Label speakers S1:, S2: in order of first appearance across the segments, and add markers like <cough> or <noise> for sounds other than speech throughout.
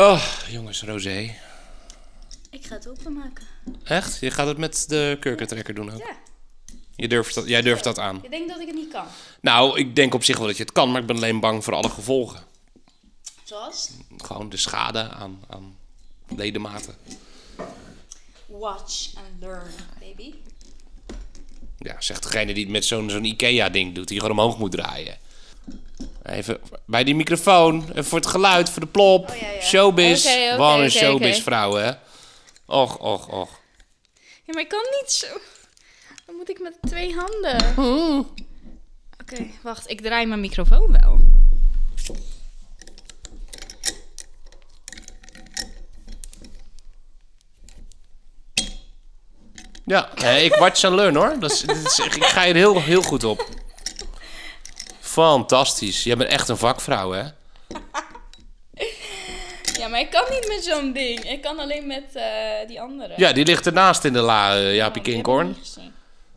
S1: Oh, jongens, Rosé.
S2: Ik ga het openmaken.
S1: Echt? Je gaat het met de kurkentrekker doen ook?
S2: Ja.
S1: Je durft dat, jij durft dat aan?
S2: Je denkt dat ik het niet kan.
S1: Nou, ik denk op zich wel dat je het kan, maar ik ben alleen bang voor alle gevolgen.
S2: Zoals?
S1: Gewoon de schade aan, aan ledematen.
S2: Watch and learn, baby.
S1: Ja, zegt degene die het met zo'n zo'n Ikea-ding doet, die gewoon omhoog moet draaien. Even bij die microfoon, even voor het geluid, voor de plop.
S2: Oh, ja, ja.
S1: Showbiz.
S2: Oké,
S1: Wat een
S2: oké,
S1: showbiz-vrouw, hè? Och, och, och.
S2: Ja, maar ik kan niet zo. Dan moet ik met twee handen. Oké, wacht. Ik draai mijn microfoon wel.
S1: Ja, ik watch and learn, hoor. Dat is, ik ga je er heel, heel goed op. Fantastisch. Jij bent echt een vakvrouw, hè? <laughs>
S2: Ja, maar ik kan niet met zo'n ding. Ik kan alleen met eh, die andere.
S1: Ja, die ligt ernaast in de la, eh, Jaapie
S2: Oh,
S1: Kinkhorn.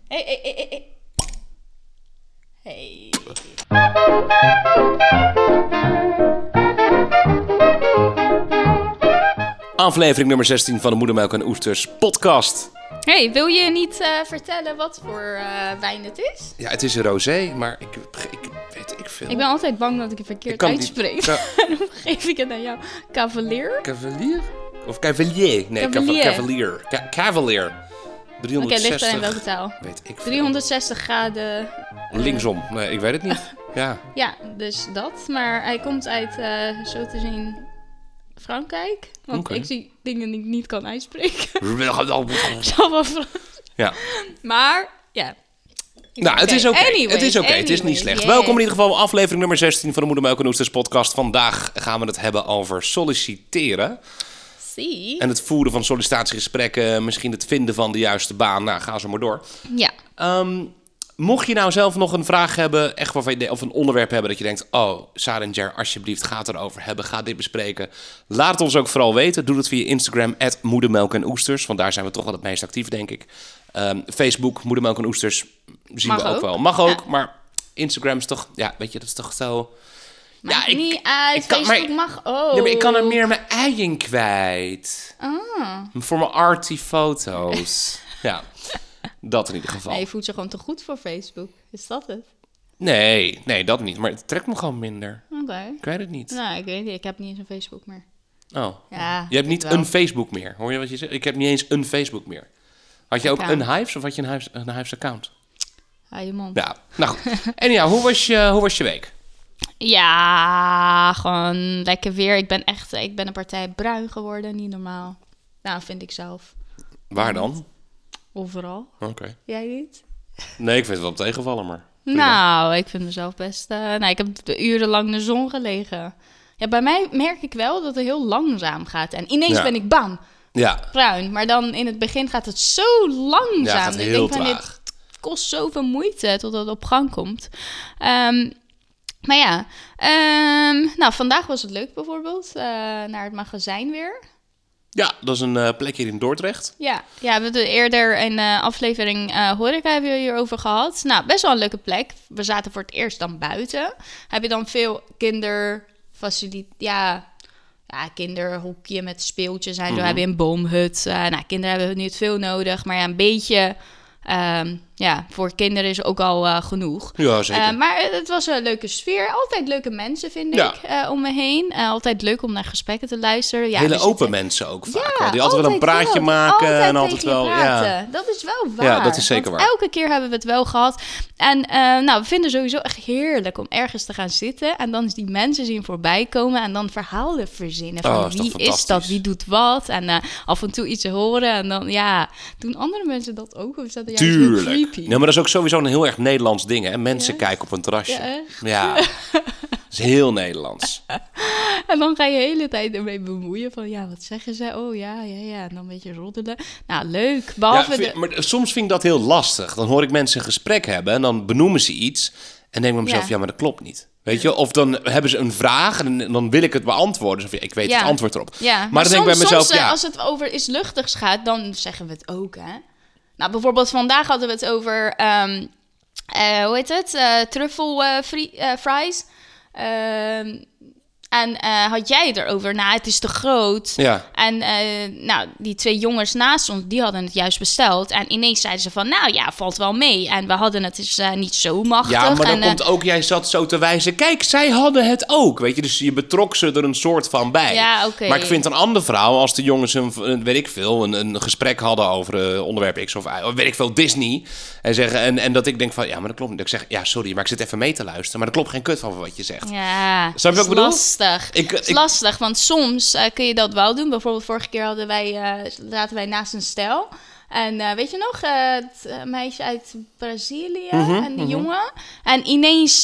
S2: hé, hé, hé, hé. Hey.
S1: Aflevering nummer 16 van de Moedermelk en Oesters podcast.
S2: Hey, wil je niet eh, vertellen wat voor eh, wijn het is?
S1: Ja, het is een rosé, maar ik, ik weet ik veel.
S2: Ik ben altijd bang dat ik het verkeerd
S1: Ik kan die-
S2: uitspreek. <laughs> En dan geef ik het aan jou. Cavalier?
S1: Cavalier? Of Cavalier? Nee,
S2: Cavalier.
S1: Cavalier. Cavalier. Ca- Cavalier.
S2: Oké,
S1: 360.
S2: ligt er in welke taal?
S1: Weet ik veel.
S2: 360 graden.
S1: Linksom. Nee, ik weet het niet. <laughs> Ja.
S2: Ja, dus dat. Maar hij komt uit, eh, zo te zien, Frankrijk. Want ik zie dingen die ik niet kan uitspreken. Ik <laughs> zal
S1: ja.
S2: Maar, ja.
S1: Nou, het
S2: Oké,
S1: is oké.
S2: anyways,
S1: het is oké. Het is niet slecht.
S2: yeah.
S1: Welkom in ieder geval aflevering nummer 16 van de Moedermelk en Oesters podcast. Vandaag gaan we het hebben over solliciteren.
S2: Zie.
S1: En het voeren van sollicitatiegesprekken. Misschien het vinden van de juiste baan. Nou, ga zo maar door.
S2: Ja.
S1: Ehm, mocht je nou zelf nog een vraag hebben, echt waarvan je, of een onderwerp hebben dat je denkt, oh, Sarah en Jer, alsjeblieft, ga het erover hebben, ga dit bespreken. Laat het ons ook vooral weten. Doe het via Instagram, moedermelk en oesters, want daar zijn we toch wel het meest actief, denk ik. Ehm, Facebook, moedermelk en oesters, zien
S2: Mag
S1: we ook,
S2: ook.
S1: wel. Mag ook,
S2: Ja.
S1: maar Instagram is toch, ja, weet je, dat is toch zo...
S2: Maakt
S1: ik-
S2: niet uit.
S1: ik kan- maar-
S2: Facebook mag ook.
S1: Nee, maar ik kan er meer mijn ei in kwijt.
S2: Ah.
S1: Voor mijn arty foto's. <laughs> ja, dat in ieder geval.
S2: Nee, je voelt je gewoon te goed voor Facebook. Is dat het?
S1: Nee, nee, dat niet. Maar het trekt me gewoon minder.
S2: Oké.
S1: Ik weet het niet.
S2: Nou, ik weet niet. Ik heb niet eens een Facebook meer.
S1: Oh.
S2: Ja.
S1: Je hebt niet
S2: wel.
S1: een Facebook meer. Hoor je wat je zegt? Ik heb niet eens een Facebook meer. Had je ook een Hives of had je een Hives, een Hives account?
S2: Hou je mond.
S1: Ja, nou goed. En ja, hoe was je, hoe was je week?
S2: Ja, gewoon lekker weer. Ik ben echt, ik ben een partij bruin geworden, niet normaal. Nou, vind ik zelf.
S1: Waar dan?
S2: Overal.
S1: Oké.
S2: Jij niet?
S1: Nee, ik vind het wel tegenvallen, maar...
S2: Nou, ik vind mezelf best... eh, nou, ik heb urenlang in de zon gelegen. Ja, bij mij merk ik wel dat het heel langzaam gaat. En ineens
S1: Ja.
S2: ben ik bam,
S1: Ja,
S2: bruin. Maar dan in het begin gaat het zo langzaam.
S1: ja het gaat
S2: Ik
S1: heel
S2: denk van, dit
S1: traag.
S2: kost zoveel moeite totdat het op gang komt. Ehm, maar ja, ehm, nou, vandaag was het leuk bijvoorbeeld. eh, naar het magazijn weer.
S1: Ja, dat is een eh, plek hier in Dordrecht.
S2: Ja, ja we hebben eerder een eh, aflevering eh horeca hebben we hierover gehad. Nou, best wel een leuke plek. We zaten voor het eerst dan buiten. Heb je dan veel kinderfaciliteit... Ja, ja, kinderhokje met speeltjes en zo. Heb je een boomhut. Nou, kinderen hebben niet veel nodig. Maar ja, een beetje... ehm, ja, voor kinderen is ook al eh, genoeg.
S1: Ja, zeker.
S2: Eh, maar het was een leuke sfeer. Altijd leuke mensen, vind
S1: Ja.
S2: ik, eh, om me heen. Altijd leuk om naar gesprekken te luisteren. Ja,
S1: Hele
S2: we
S1: open mensen ook vaak.
S2: ja,
S1: wel. Die altijd wel een praatje
S2: wel.
S1: maken
S2: Altijd
S1: en altijd wel... Ja.
S2: Dat is wel waar.
S1: Ja, dat is zeker waar.
S2: Elke keer hebben we het wel gehad. En nou, we vinden sowieso echt heerlijk om ergens te gaan zitten. En dan die mensen zien voorbij komen. En dan verhalen verzinnen. Van
S1: Oh, is
S2: wie is dat? Wie doet wat? En af en toe iets horen. En dan, ja, doen andere mensen dat ook? Of is dat juist
S1: Tuurlijk.
S2: Creepy?
S1: Nee, maar dat is ook sowieso een heel erg Nederlands ding, hè? Mensen kijken op een terrasje.
S2: Ja?
S1: Ja, <laughs> dat is heel Nederlands.
S2: En dan ga je de hele tijd ermee bemoeien. Van ja, wat zeggen ze? Oh ja, ja, ja. En dan een beetje roddelen. Nou, leuk.
S1: Ja,
S2: Behalve
S1: vind-
S2: de...
S1: maar soms vind ik dat heel lastig. Dan hoor ik mensen een gesprek hebben en dan benoemen ze iets. En denk ik bij mezelf, ja.
S2: Ja.
S1: maar dat klopt niet. Weet je? Of dan hebben ze een vraag en dan wil ik het beantwoorden. Of ik weet
S2: Ja.
S1: het antwoord erop.
S2: Ja,
S1: maar,
S2: maar,
S1: dan denk ik bij mezelf,
S2: soms, eh,
S1: ja,
S2: als het over iets luchtigs gaat, dan zeggen we het ook, hè. Nou, bijvoorbeeld vandaag hadden we het over, ehm, eh, hoe heet het? Eh, fries. En eh, had jij het erover, nou, het is te groot.
S1: Ja.
S2: En eh, nou, die twee jongens naast ons, die hadden het juist besteld. En ineens zeiden ze van, nou ja, valt wel mee. En we hadden het dus eh, niet zo machtig.
S1: Ja, maar dan
S2: en,
S1: komt ook, jij zat zo te wijzen. Kijk, zij hadden het ook. Weet je, dus je betrok ze er een soort van bij.
S2: Ja, oké.
S1: Maar ik vind een ander verhaal als de jongens een, weet ik veel, een, een gesprek hadden over onderwerp X of Y, weet ik veel, Disney. En, zeggen, en, en dat ik denk van, ja, maar dat klopt niet. Dat ik zeg, ja, sorry, maar ik zit even mee te luisteren. Maar er klopt geen kut van wat je zegt.
S2: Ja,
S1: Snap je wat ik
S2: is
S1: bedoel?
S2: lastig.
S1: Ik-
S2: Het is
S1: ik-
S2: lastig, want soms eh, kun je dat wel doen. Bijvoorbeeld vorige keer hadden wij, eh, zaten wij naast een stel. En eh, weet je nog, het meisje uit Brazilië
S1: Mhm,
S2: en die jongen. En ineens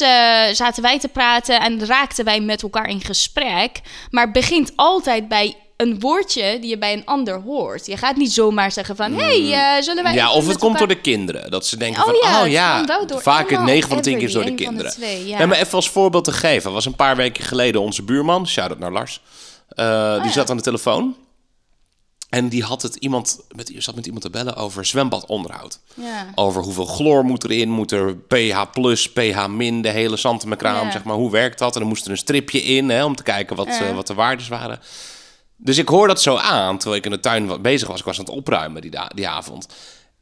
S2: zaten wij te praten en raakten wij met elkaar in gesprek. Maar het begint altijd bij een woordje die je bij een ander hoort. Je gaat niet zomaar zeggen van, hey, eh, zullen wij...
S1: Ja, of het komt door de kinderen. Dat ze denken
S2: Oh
S1: van,
S2: ja,
S1: oh
S2: het
S1: ja, vaak
S2: iemand,
S1: 9 van de 10 keer door de kinderen.
S2: twee, ja.
S1: Nee, maar even als voorbeeld te geven. was een paar weken geleden onze buurman, shout-out naar Lars. eh,
S2: Oh
S1: die zat aan de telefoon. En die had het iemand, met, zat met iemand te bellen over zwembadonderhoud.
S2: Ja.
S1: Over hoeveel chloor moet erin, moet er pH plus, pH min, de hele zandmekraam,
S2: Ja.
S1: zeg maar. Hoe werkt dat? En dan moest er een stripje in, hè, om te kijken wat,
S2: Ja.
S1: eh, wat de waardes waren. Dus ik hoor dat zo aan, terwijl ik in de tuin bezig was. Ik was aan het opruimen die, die avond.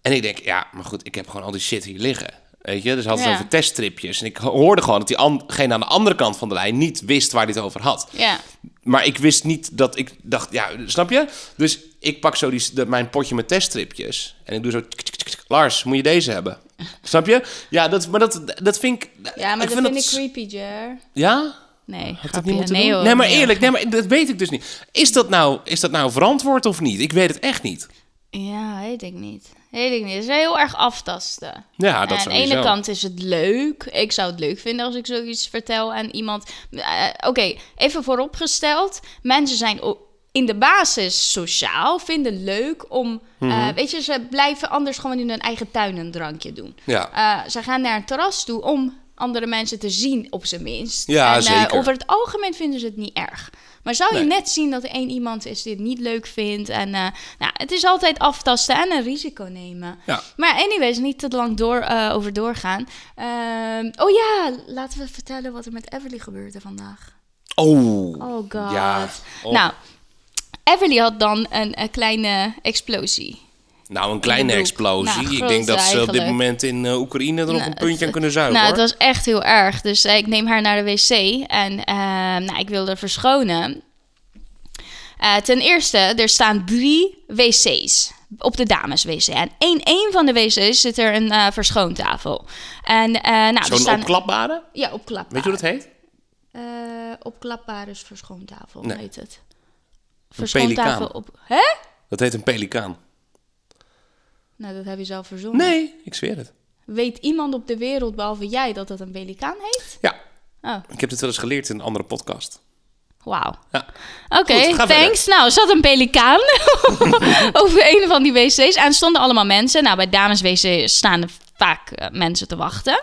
S1: En ik denk, ja, maar goed, ik heb gewoon al die shit hier liggen. Weet je, dus had het
S2: Ja.
S1: over teststripjes. En ik hoorde gewoon dat die diegene aan de andere kant van de lijn niet wist waar hij het over had.
S2: Ja.
S1: Maar ik wist niet dat ik dacht, ja, snap je? Dus ik pak zo die, de, mijn potje met teststripjes. En ik doe zo, tsk, tsk, tsk, tsk. Lars, moet je deze hebben? <laughs> Snap je? Ja, dat, maar dat, dat vind ik...
S2: Ja, maar
S1: ik
S2: dat vind ik
S1: s-
S2: creepy, Jer.
S1: Ja?
S2: Nee, grapje.
S1: niet
S2: nee, hoor,
S1: nee, maar eerlijk, nee, maar dat weet ik dus niet. Is dat, nou, is dat nou verantwoord of niet? Ik weet het echt niet.
S2: Ja, weet ik niet. Weet ik niet. Het is heel erg aftasten.
S1: Ja, dat
S2: aan de ene kant is het leuk. Ik zou het leuk vinden als ik zoiets vertel aan iemand. Eh, Oké, even vooropgesteld. Mensen zijn in de basis sociaal, vinden leuk om...
S1: Mhm.
S2: eh, weet je, ze blijven anders gewoon in hun eigen tuin een drankje doen.
S1: Ja.
S2: Eh, ze gaan naar een terras toe om andere mensen te zien, op zijn minst.
S1: Ja,
S2: en, eh,
S1: zeker.
S2: over het algemeen vinden ze het niet erg. Maar zou je
S1: Nee.
S2: net zien dat er één iemand is die het niet leuk vindt? En eh, nou, het is altijd aftasten en een risico nemen.
S1: Ja.
S2: Maar anyways, niet te lang door, eh, over doorgaan. Ehm, oh ja, laten we vertellen wat er met Everly gebeurde vandaag.
S1: Oh.
S2: Oh god.
S1: Ja. Oh.
S2: Nou, Everly had dan een, een kleine explosie.
S1: Nou, een kleine explosie.
S2: Nou,
S1: ik denk dat ze op dit moment in eh, Oekraïne er nog een puntje
S2: het-
S1: aan kunnen zuigen,
S2: Nou,
S1: hoor.
S2: het was echt heel erg. Dus eh, ik neem haar naar de wc en eh, nou, ik wilde verschonen. Ten eerste, er staan drie wc's op de dames-wc. En in één van de wc's zit er een verschoontafel. En nou,
S1: Zo'n
S2: staan...
S1: opklapbare?
S2: Ja, opklapbaar.
S1: Weet je hoe dat heet?
S2: Opklapbare verschoontafel,
S1: Nee.
S2: heet het.
S1: pelikaan.
S2: op... Hè?
S1: Dat heet een pelikaan.
S2: Nou, dat heb je zelf verzonnen.
S1: Nee, ik zweer het.
S2: Weet iemand op de wereld, behalve jij, dat dat een pelikaan heet?
S1: Ja,
S2: Oh,
S1: ik heb dit wel eens geleerd in een andere podcast.
S2: wauw.
S1: Ja.
S2: Oké, thanks. Nou, zat een pelikaan <laughs> over een van die wc's. En stonden allemaal mensen. Nou, bij dames-wc staan er vaak eh, mensen te wachten.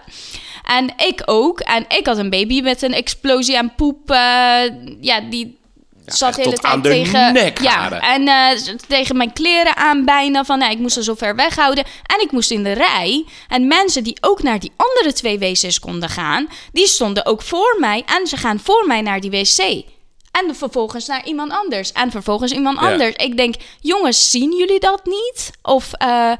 S2: En ik ook. En ik had een baby met een explosie aan poep. eh, ja, die zat
S1: echt
S2: de hele
S1: tot
S2: tijd
S1: aan de
S2: tegen...
S1: nekharen.
S2: Ja, en eh, tegen mijn kleren aan bijna. Van, nou, ik moest er zo ver weghouden. En ik moest in de rij. En mensen die ook naar die andere twee wc's konden gaan... die stonden ook voor mij. En ze gaan voor mij naar die wc. En vervolgens naar iemand anders. En vervolgens iemand
S1: Ja.
S2: anders. Ik denk, jongens, zien jullie dat niet? Of, eh,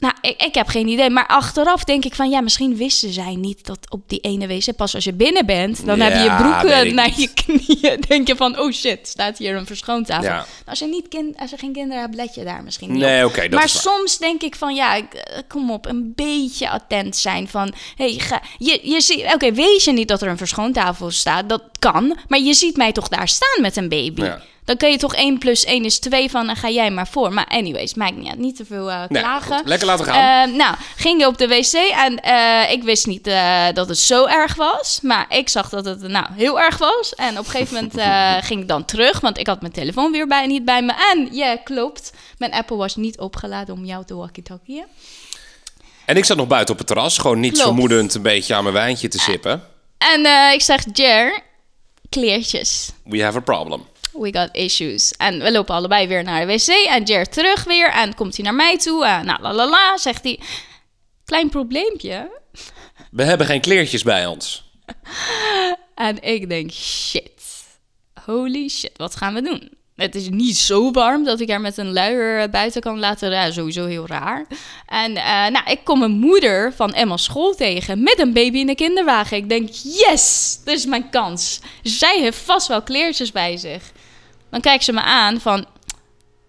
S2: nou, ik, ik heb geen idee. Maar achteraf denk ik van, ja, misschien wisten zij niet dat op die ene wc... pas als je binnen bent, dan heb je je
S1: Ja,
S2: broek
S1: weet ik <laughs>
S2: naar je knieën. Denk je van, oh shit, staat hier een verschoontafel.
S1: Ja.
S2: Als, je niet kind, als je geen kinderen hebt, let je daar misschien niet
S1: Nee, oké,
S2: maar soms denk ik van, ja, eh, kom op, een beetje attent zijn van... Hey, ga, je, je ziet, oké, weet je niet dat er een verschoontafel staat? Dat kan, maar je ziet mij toch daar staan met een baby?
S1: Ja.
S2: Dan kun je toch 1 plus 1 is 2 van, dan ga jij maar voor. Maar anyways, maakt niet uit. Niet te veel eh, klagen.
S1: Lekker laten gaan.
S2: Eh, nou, ging je op de wc en eh, ik wist niet dat het zo erg was. Maar ik zag dat het nou heel erg was. En op een gegeven moment <laughs> ging ik dan terug, want ik had mijn telefoon weer bij, niet bij me. En ja, klopt, mijn Apple was niet opgeladen om jou te walkie-talkieën.
S1: En ik zat nog buiten op het terras, gewoon niets
S2: Klopt.
S1: vermoedend een beetje aan mijn wijntje te sippen.
S2: En ik zeg, Jer, kleertjes.
S1: We have a problem.
S2: We got issues. En we lopen allebei weer naar de wc. En Jer terug weer. En komt hij naar mij toe. En nou, la la la, zegt hij. Klein probleempje. <laughs>
S1: We hebben geen kleertjes bij ons.
S2: En ik denk, shit. holy shit, wat gaan we doen? Het is niet zo warm dat ik haar met een luier buiten kan laten. Ja, sowieso heel raar. En eh, nou, ik kom mijn moeder van Emma school tegen met een baby in de kinderwagen. Ik denk, yes, dit is mijn kans. Zij heeft vast wel kleertjes bij zich. Dan kijkt ze me aan van...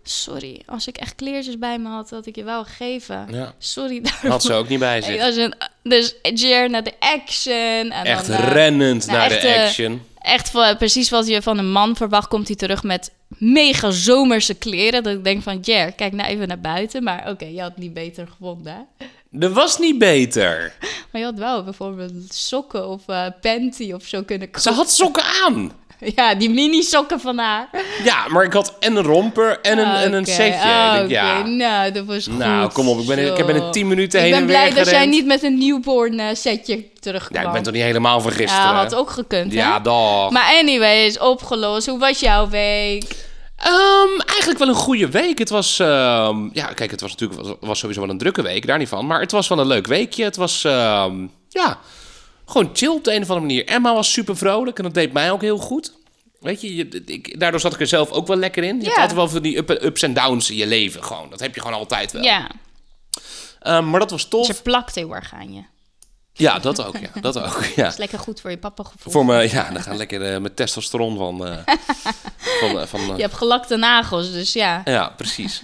S2: Sorry, als ik echt kleertjes bij me had, had ik je wel gegeven.
S1: Ja.
S2: Sorry <laughs> daarvoor.
S1: Had ze ook niet bij zich.
S2: dus Jer naar de action. En
S1: Echt
S2: dan, eh,
S1: rennend
S2: nou,
S1: naar de
S2: echt, eh,
S1: action.
S2: Echt precies wat je van een man verwacht, komt hij terug met mega zomerse kleren. Dat ik denk van, Jer, kijk nou even naar buiten. Maar oké, je had niet beter gevonden.
S1: Dat was niet beter.
S2: Maar je had wel bijvoorbeeld sokken of eh panty of zo kunnen kopen.
S1: Ze had sokken aan. <laughs>
S2: Ja, die mini sokken van haar.
S1: Ja, maar ik had en een romper en een, en een setje. Ik denk,
S2: oké.
S1: ja.
S2: Nou, dat was goed.
S1: Nou, kom op. Ik ben, ik heb binnen 10 minuten
S2: Ik
S1: heen
S2: ben
S1: en weer
S2: blij dat jij niet met een newborn eh, setje terugkwam.
S1: Ja, ik ben toch niet helemaal van gisteren.
S2: Ja, had ook gekund, hè?
S1: Ja, dag.
S2: Maar anyways, opgelost. Hoe was jouw week?
S1: Ehm, eigenlijk wel een goede week. Het was, ehm, ja, kijk, het was natuurlijk was, was sowieso wel een drukke week, daar niet van. Maar het was wel een leuk weekje. Het was, ehm, ja, gewoon chill op de een of andere manier. Emma was super vrolijk en dat deed mij ook heel goed. Weet je, je ik, daardoor zat ik er zelf ook wel lekker in. Je hebt
S2: Ja.
S1: altijd wel van die up- ups en downs in je leven gewoon. Dat heb je gewoon altijd wel.
S2: Ja,
S1: Ehm, maar dat was tof.
S2: ze plakt heel erg aan je.
S1: Ja, dat ook, ja. Dat ook, <laughs> ja.
S2: Dat is lekker goed voor je papa gevoel.
S1: Voor me, ja, dan gaan lekker eh, met testosteron van... eh, <laughs> van, eh, van
S2: Je hebt gelakte nagels, dus ja.
S1: Ja, precies.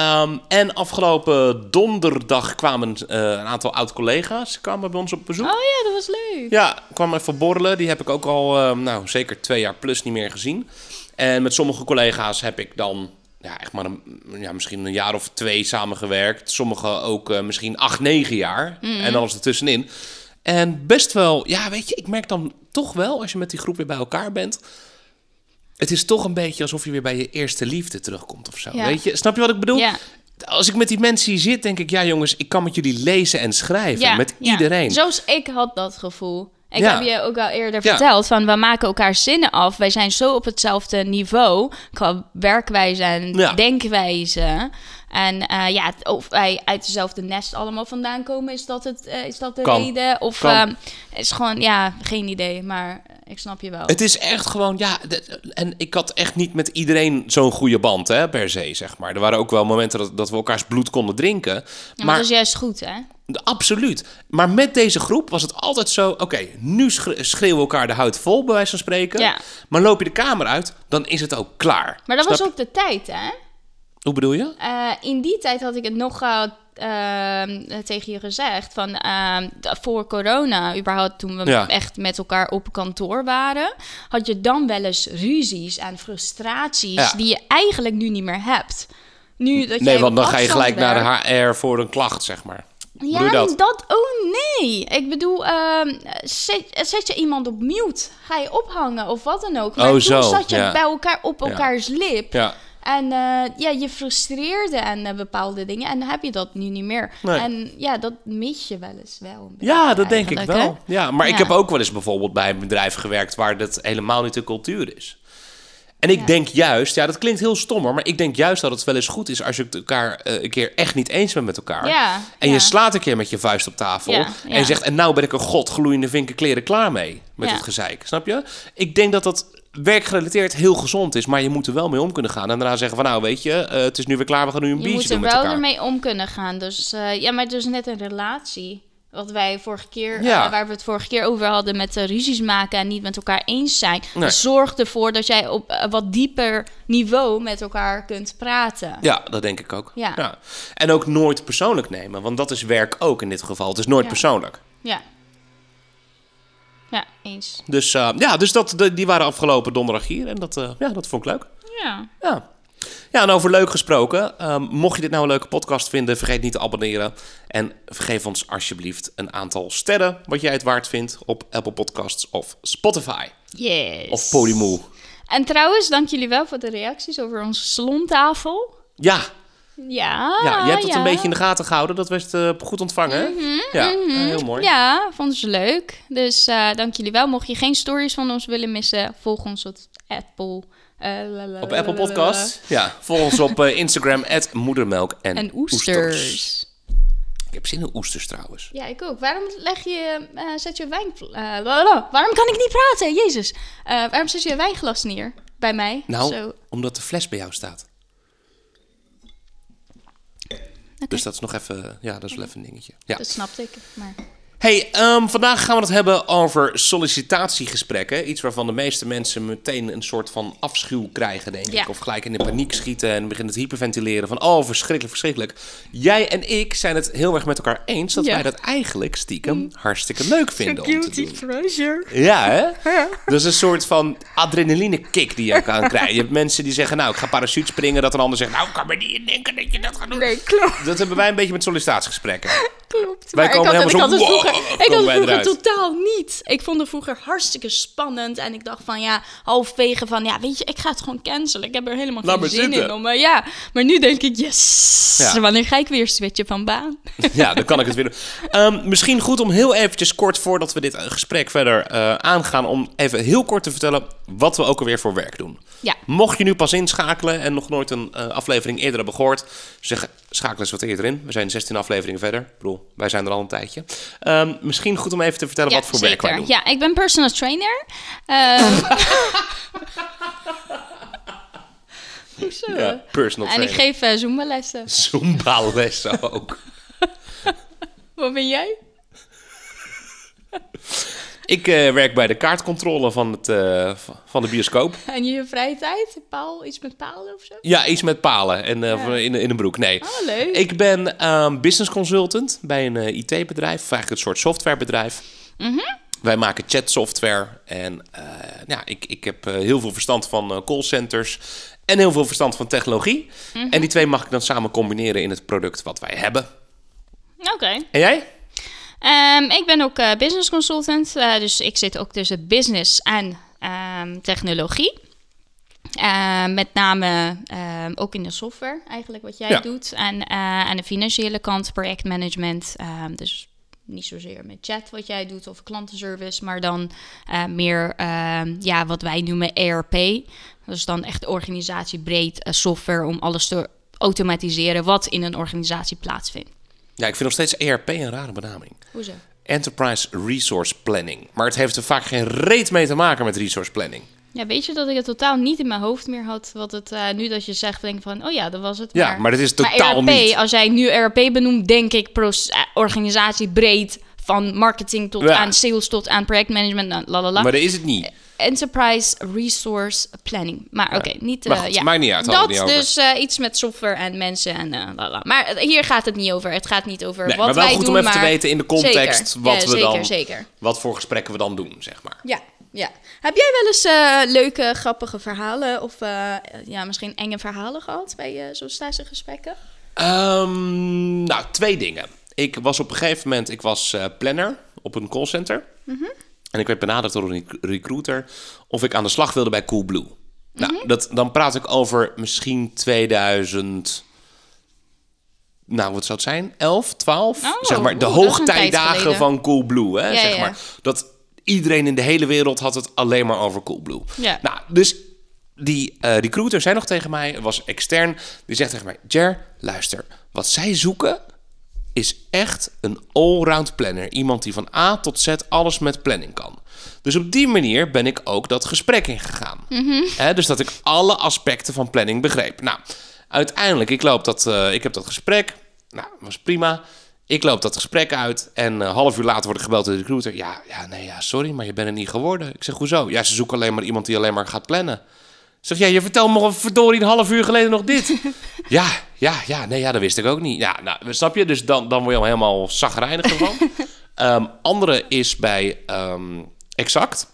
S1: Ehm, en afgelopen donderdag kwamen eh, een aantal oud-collega's kwamen bij ons op bezoek.
S2: Oh ja, dat was leuk.
S1: Ja, kwam even borrelen. Die heb ik ook al, eh, nou, zeker twee jaar plus niet meer gezien. En met sommige collega's heb ik dan, ja, echt maar een, ja, misschien een jaar of twee samengewerkt. Sommige ook eh, misschien acht, negen jaar. En alles ertussenin. En best wel, ja, weet je, ik merk dan toch wel, als je met die groep weer bij elkaar bent... Het is toch een beetje alsof je weer bij je eerste liefde terugkomt of zo.
S2: Ja.
S1: Weet je? Snap je wat ik bedoel?
S2: Ja,
S1: Als ik met die mensen hier zit, denk ik... Ja, jongens, ik kan met jullie lezen en schrijven.
S2: ja,
S1: met iedereen.
S2: Zoals ik had dat gevoel. Ik heb je ook al eerder verteld van we maken elkaar zinnen af. Wij zijn zo op hetzelfde niveau qua werkwijze en denkwijze. En eh, ja, of wij uit dezelfde nest allemaal vandaan komen, is dat, het, eh, is dat de
S1: Kan.
S2: reden? Of
S1: Kan.
S2: eh, is gewoon, ja, geen idee, maar ik snap je wel.
S1: Het is echt gewoon, ja... en ik had echt niet met iedereen zo'n goede band, hè, per se, zeg maar. Er waren ook wel momenten dat, dat we elkaars bloed konden drinken.
S2: Ja, maar
S1: maar
S2: dat is juist goed, hè?
S1: Absoluut. Maar met deze groep was het altijd zo... Oké, nu schre- schreeuwen we elkaar de huid vol, bij wijze van spreken.
S2: Ja.
S1: Maar loop je de kamer uit, dan is het ook klaar.
S2: Maar dat
S1: Snap
S2: was ook de tijd, hè?
S1: Hoe bedoel je?
S2: Eh, in die tijd had ik het nogal ehm, tegen je gezegd. Van ehm, voor corona, überhaupt toen we
S1: Ja.
S2: echt met elkaar op kantoor waren, had je dan wel eens ruzies en frustraties
S1: Ja.
S2: die je eigenlijk nu niet meer hebt. Nu dat
S1: Nee, want dan ga je gelijk naar de HR voor een klacht, zeg maar.
S2: Ja,
S1: dat?
S2: dat? Oh nee. Ik bedoel, ehm, zet, zet je iemand op mute, ga je ophangen of wat dan ook. Maar
S1: Oh,
S2: toen
S1: zo,
S2: zat je
S1: ja.
S2: bij elkaar op elkaars lip.
S1: Ja.
S2: En eh, ja, je frustreerde en eh, bepaalde dingen. En dan heb je dat nu niet meer.
S1: Nee.
S2: En ja, dat mis je wel eens wel. een
S1: Ja, dat denk ik wel.
S2: hè?
S1: Ja, maar ik heb ook wel eens bijvoorbeeld bij een bedrijf gewerkt waar dat helemaal niet de cultuur is. En ik denk juist, ja, dat klinkt heel stom hoor, maar ik denk juist dat het wel eens goed is als je het elkaar eh, een keer echt niet eens bent met elkaar.
S2: Ja,
S1: En
S2: ja.
S1: je slaat een keer met je vuist op tafel. En je zegt, en nou ben ik een godgloeiende vinkenkleren klaar mee. Met het gezeik. Snap je? Ik denk dat dat werkgerelateerd heel gezond is. Maar je moet er wel mee om kunnen gaan. En daarna zeggen van, nou weet je, eh, het is nu weer klaar. We gaan nu een
S2: Je
S1: biertje
S2: moet
S1: doen
S2: er
S1: met
S2: wel
S1: elkaar.
S2: ermee om kunnen gaan. Dus eh, ja, maar dus net een relatie. Wat wij vorige keer,
S1: Ja.
S2: eh, waar we het vorige keer over hadden met ruzies maken en niet met elkaar eens zijn.
S1: Nee.
S2: Zorg ervoor dat jij op wat dieper niveau met elkaar kunt praten.
S1: Ja, dat denk ik ook.
S2: Ja.
S1: En ook nooit persoonlijk nemen. Want dat is werk ook in dit geval. Het is nooit
S2: Ja.
S1: persoonlijk.
S2: Ja. Ja, eens.
S1: Dus eh, ja, dus dat, die waren afgelopen donderdag hier. En dat, eh, ja, dat vond ik leuk.
S2: Ja.
S1: Ja. Ja, en over leuk gesproken. ehm, mocht je dit nou een leuke podcast vinden, vergeet niet te abonneren. En vergeef ons alsjeblieft een aantal sterren, wat jij het waard vindt, op Apple Podcasts of Spotify.
S2: Yes.
S1: Of Podimo.
S2: En trouwens, dank jullie wel voor de reacties over onze salontafel.
S1: Ja,
S2: Ja,
S1: ja, je hebt het
S2: ja.
S1: een beetje in de gaten gehouden. Dat werd eh, goed ontvangen, hè? Ja, eh, heel mooi.
S2: Ja, vonden ze leuk. Dus eh, dank jullie wel. Mocht je geen stories van ons willen missen, volg ons op Apple.
S1: Op Apple Podcast. Ja, volg ons op Instagram, moedermelk en,
S2: En oesters.
S1: Ik heb zin in oesters trouwens.
S2: Ja, ik ook. Waarom leg je, zet je wijn... waarom kan ik niet praten? Jezus. Waarom zet je een wijnglas neer? bij mij.
S1: Nou,
S2: Zo.
S1: omdat de fles bij jou staat. Dus dat is nog even, ja, dat is wel even een dingetje. Ja.
S2: Dat snapte ik. Maar...
S1: Hey, ehm, vandaag gaan we het hebben over sollicitatiegesprekken. Iets waarvan de meeste mensen meteen een soort van afschuw krijgen, denk
S2: Ja.
S1: ik. Of gelijk in de paniek schieten en beginnen te hyperventileren van... oh, verschrikkelijk, verschrikkelijk. Jij en ik zijn het heel erg met elkaar eens... dat
S2: Ja.
S1: wij dat eigenlijk stiekem hartstikke leuk vinden om te doen.
S2: pleasure.
S1: Ja, hè? Dat is een soort van adrenaline kick die je kan krijgen. Je hebt mensen die zeggen, nou, ik ga parachute springen. Dat een ander zegt, nou, ik kan me niet denken dat je dat gaat doen.
S2: Nee, klopt.
S1: Dat hebben wij een beetje met sollicitatiegesprekken.
S2: Klopt.
S1: Wij
S2: Maar
S1: komen
S2: ik had,
S1: helemaal
S2: ik
S1: zo,
S2: het vroeger, ik had vroeger
S1: eruit.
S2: totaal niet. Ik vond het vroeger hartstikke spannend. En ik dacht van ja, halfwege van ja, weet je, ik ga het gewoon cancelen. Ik heb er helemaal
S1: Laat
S2: geen zin
S1: zitten.
S2: in. Om, eh, ja, maar nu denk ik, yes,
S1: Ja.
S2: wanneer ga ik weer switchen van baan? <laughs>
S1: Ja, dan kan ik het weer doen. Ehm, misschien goed om heel eventjes kort voordat we dit eh, gesprek verder eh, aangaan... om even heel kort te vertellen wat we ook alweer voor werk doen.
S2: Ja.
S1: Mocht je nu pas inschakelen en nog nooit een aflevering eerder hebben gehoord... zeg, schakel eens wat eerder in. We zijn 16 afleveringen verder. Ik bedoel, wij zijn er al een tijdje. Ehm, misschien goed om even te vertellen wat voor werk wij doen.
S2: Ja, ik ben personal trainer. Ehm <laughs> Hoezo?
S1: Ja, personal
S2: en ik geef eh Zumba-lessen.
S1: Zumba-lessen ook. <laughs>
S2: Wat ben jij? <laughs>
S1: Ik eh, werk bij de kaartcontrole van, het, eh, van de bioscoop. <laughs>
S2: En je vrije tijd? Paal, iets met palen of zo?
S1: Ja, iets met palen en eh,
S2: Ja.
S1: in, in een broek. Nee.
S2: Oh, leuk.
S1: Ik ben ehm, business consultant bij een IT-bedrijf, eigenlijk een soort softwarebedrijf.
S2: Mhm.
S1: Wij maken chatsoftware en ja, ik, ik heb heel veel verstand van callcenters en heel veel verstand van technologie.
S2: Mhm.
S1: En die twee mag ik dan samen combineren in het product wat wij hebben.
S2: Oké.
S1: En jij?
S2: Ehm, ik ben ook eh, business consultant, eh, dus ik zit ook tussen business en ehm, technologie. Ehm, met name ehm, ook in de software, eigenlijk wat jij
S1: Ja.
S2: doet. En eh, aan de financiële kant, projectmanagement. dus niet zozeer met chat wat jij doet of klantenservice, maar dan eh, meer ja, wat wij noemen ERP. Dat is dan echt organisatiebreed eh, software om alles te automatiseren wat in een organisatie plaatsvindt.
S1: Ja, ik vind nog steeds ERP een rare benaming.
S2: Hoezo?
S1: Enterprise Resource Planning. Maar het heeft er vaak geen reet mee te maken met resource planning.
S2: Ja, weet je dat ik het totaal niet in mijn hoofd meer had? Wat het eh, nu dat je zegt, denk ik van, oh ja, dat was het.
S1: Ja, maar dat is
S2: Maar
S1: totaal
S2: ERP,
S1: niet.
S2: als jij nu ERP benoemt, denk ik proce- eh, organisatie breed. Van marketing tot
S1: Ja.
S2: aan sales tot aan projectmanagement, nou, lalala.
S1: Maar dat is het niet.
S2: Enterprise Resource Planning. Maar oké, niet...
S1: Maar
S2: eh,
S1: goed,
S2: ja.
S1: maakt niet uit, hadden
S2: Dat
S1: niet
S2: dus eh, iets met software en mensen en eh lalala. Maar eh, hier gaat het niet over. Het gaat niet over
S1: Nee,
S2: wat
S1: maar wel
S2: wij
S1: goed
S2: doen,
S1: om even te weten in de context
S2: Zeker.
S1: wat we
S2: zeker,
S1: dan,
S2: Zeker,
S1: wat voor gesprekken we dan doen, zeg maar.
S2: Ja, ja. Heb jij wel eens eh, leuke, grappige verhalen of eh, ja, misschien enge verhalen gehad bij uh, zo'n stagegesprekken?
S1: Ehm, nou, twee dingen. Ik was op een gegeven moment, ik was eh, planner op een callcenter. En ik werd benaderd door een rec- recruiter of ik aan de slag wilde bij Coolblue. Nou, dat, dan praat ik over misschien 2000... Nou, wat zou het zijn? 11, 12?
S2: Oh,
S1: zeg maar de hoogtijdagen van Coolblue, hè?
S2: Ja,
S1: zeg
S2: ja.
S1: maar. Dat iedereen in de hele wereld had het alleen maar over Coolblue.
S2: Ja.
S1: Nou, dus die eh, recruiter zei nog tegen mij, was extern, die zegt tegen mij: Jer, luister, wat zij zoeken is echt een allround planner. Iemand die van A tot Z alles met planning kan. Dus op die manier ben ik ook dat gesprek ingegaan. Hè, dus dat ik alle aspecten van planning begreep. Nou, uiteindelijk, ik, loop dat, eh, ik heb dat gesprek. Nou, was prima. Ik loop dat gesprek uit en een half uur later word ik gebeld door de recruiter. Ja, ja, nee, ja, sorry, maar je bent er niet geworden. Ik zeg, hoezo? Ja, ze zoeken alleen maar iemand die alleen maar gaat plannen. Zeg, ja, je vertelt me verdorie een half uur geleden nog dit. <laughs> ja, ja, ja, nee, ja, dat wist ik ook niet. Ja, nou, snap je? Dus dan, dan word je al helemaal zagrijnig ervan. <laughs> Ehm, andere is bij ehm, Exact.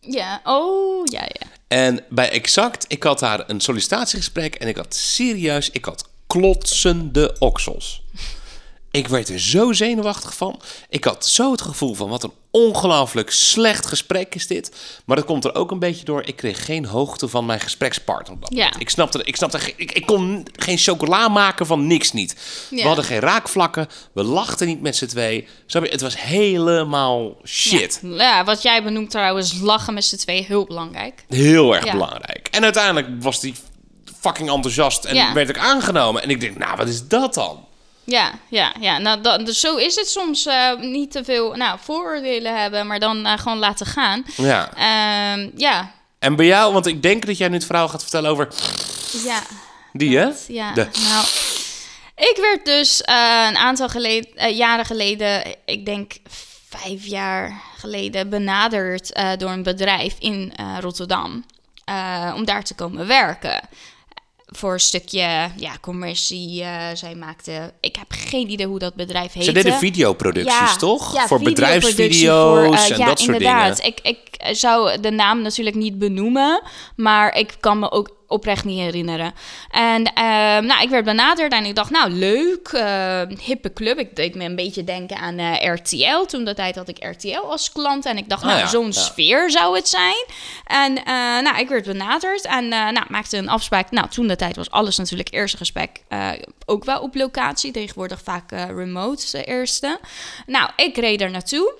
S2: Ja, oh, ja, ja.
S1: En bij Exact, ik had daar een sollicitatiegesprek en ik had serieus, ik had klotsende oksels. Ik werd er zo zenuwachtig van. Ik had zo het gevoel van wat een ongelooflijk slecht gesprek is dit. Maar dat komt er ook een beetje door. Ik kreeg geen hoogte van mijn gesprekspartner. op dat
S2: Ja.
S1: moment. Ik snapte, ik snapte, ik, ik kon geen chocola maken van niks niet. We hadden geen raakvlakken. We lachten niet met z'n twee. Snap je? Het was helemaal shit.
S2: Ja. Ja, wat jij benoemt trouwens, lachen met z'n twee, heel belangrijk.
S1: Heel erg belangrijk. En uiteindelijk was die fucking enthousiast en werd ik aangenomen. En ik denk, nou, wat is dat dan?
S2: Ja, ja, ja. Nou, dus zo is het soms eh, niet te veel nou, vooroordelen hebben, maar dan eh, gewoon laten gaan.
S1: Ja.
S2: Ehm, ja,
S1: En bij jou, want ik denk dat jij nu het verhaal gaat vertellen over
S2: Ja.
S1: die, hè?
S2: Ja,
S1: De.
S2: nou... Ik werd dus eh, een aantal geleden, jaren geleden, ik denk vijf jaar geleden, benaderd door een bedrijf in Rotterdam. om daar te komen werken. Voor een stukje ja, commercie. eh, zij maakte. Ik heb geen idee hoe dat bedrijf heette.
S1: Ze deden videoproducties, toch?
S2: Ja,
S1: voor bedrijfsvideo's
S2: voor, eh,
S1: en
S2: ja,
S1: dat soort
S2: inderdaad.
S1: dingen.
S2: Ik, ik zou de naam natuurlijk niet benoemen, maar ik kan me ook oprecht niet herinneren. En ehm, nou, ik werd benaderd en ik dacht, nou leuk, eh, hippe club. Ik deed me een beetje denken aan eh, RTL. Toen dat tijd had ik RTL als klant en ik dacht,
S1: Ah,
S2: nou,
S1: ja.
S2: zo'n
S1: Ja.
S2: sfeer zou het zijn. En eh, nou, ik werd benaderd en eh, nou, maakte een afspraak. Nou, toen de tijd was alles natuurlijk eerste gesprek ook wel op locatie. Tegenwoordig vaak remote de eerste. Nou, ik reed er naartoe.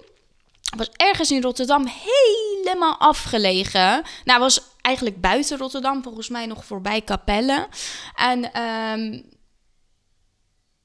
S2: Was ergens in Rotterdam helemaal afgelegen. Nou, was eigenlijk buiten Rotterdam, volgens mij nog voorbij Capelle. En ehm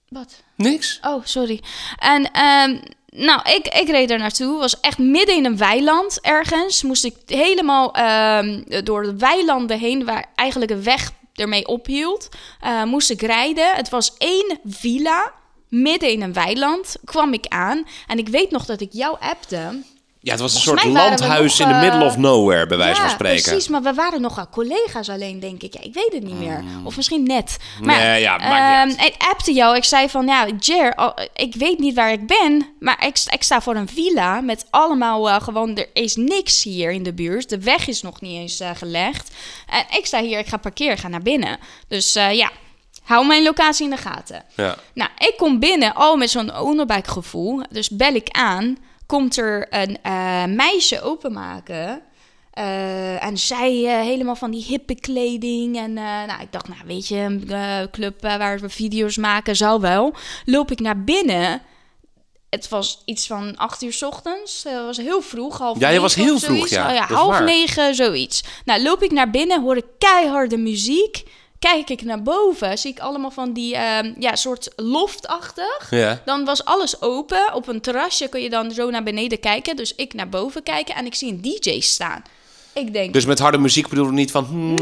S2: wat?
S1: Niks?
S2: Oh, sorry. En ehm, nou, ik, ik reed er naartoe. Was echt midden in een weiland ergens. Moest ik helemaal ehm, door de weilanden heen, waar eigenlijk een weg ermee ophield. eh, moest ik rijden. Het was één villa. Midden in een weiland kwam ik aan. En ik weet nog dat ik jou appte.
S1: Ja, het was een
S2: Volgens
S1: soort landhuis
S2: nog,
S1: in the
S2: eh,
S1: middle of nowhere, bij wijze van
S2: ja,
S1: spreken.
S2: precies. Maar we waren nogal collega's alleen, denk ik. Ja, ik weet het niet meer. Of misschien net. Maar,
S1: Nee, ja, maakt niet
S2: ehm, ik appte jou. Ik zei van, ja, Jer, oh, ik weet niet waar ik ben. Maar ik, sta- ik sta voor een villa met allemaal eh, gewoon... Er is niks hier in de buurt. De weg is nog niet eens eh, gelegd. En ik sta hier, ik ga parkeren, ik ga naar binnen. Dus eh, ja, hou mijn locatie in de gaten.
S1: Ja.
S2: Nou, ik kom binnen al met zo'n ownerback gevoel. Dus bel ik aan. Komt er een eh, meisje openmaken. Eh, en zij eh, helemaal van die hippe kleding. En nou, ik dacht, nou weet je, een club waar we video's maken, zou wel. Loop ik naar binnen. Het was iets van acht uur 's ochtends. Het was heel vroeg, half
S1: Ja, je was heel vroeg, ja.
S2: Oh, ja half
S1: waar.
S2: negen, zoiets. Nou, loop ik naar binnen, hoor ik keiharde muziek. Kijk ik naar boven, zie ik allemaal van die ehm, ja, soort loftachtig.
S1: Ja.
S2: Dan was alles open. Op een terrasje kun je dan zo naar beneden kijken. Dus ik naar boven kijken en ik zie een DJ staan. Ik denk,
S1: Dus met harde muziek bedoel ik niet van... hmm,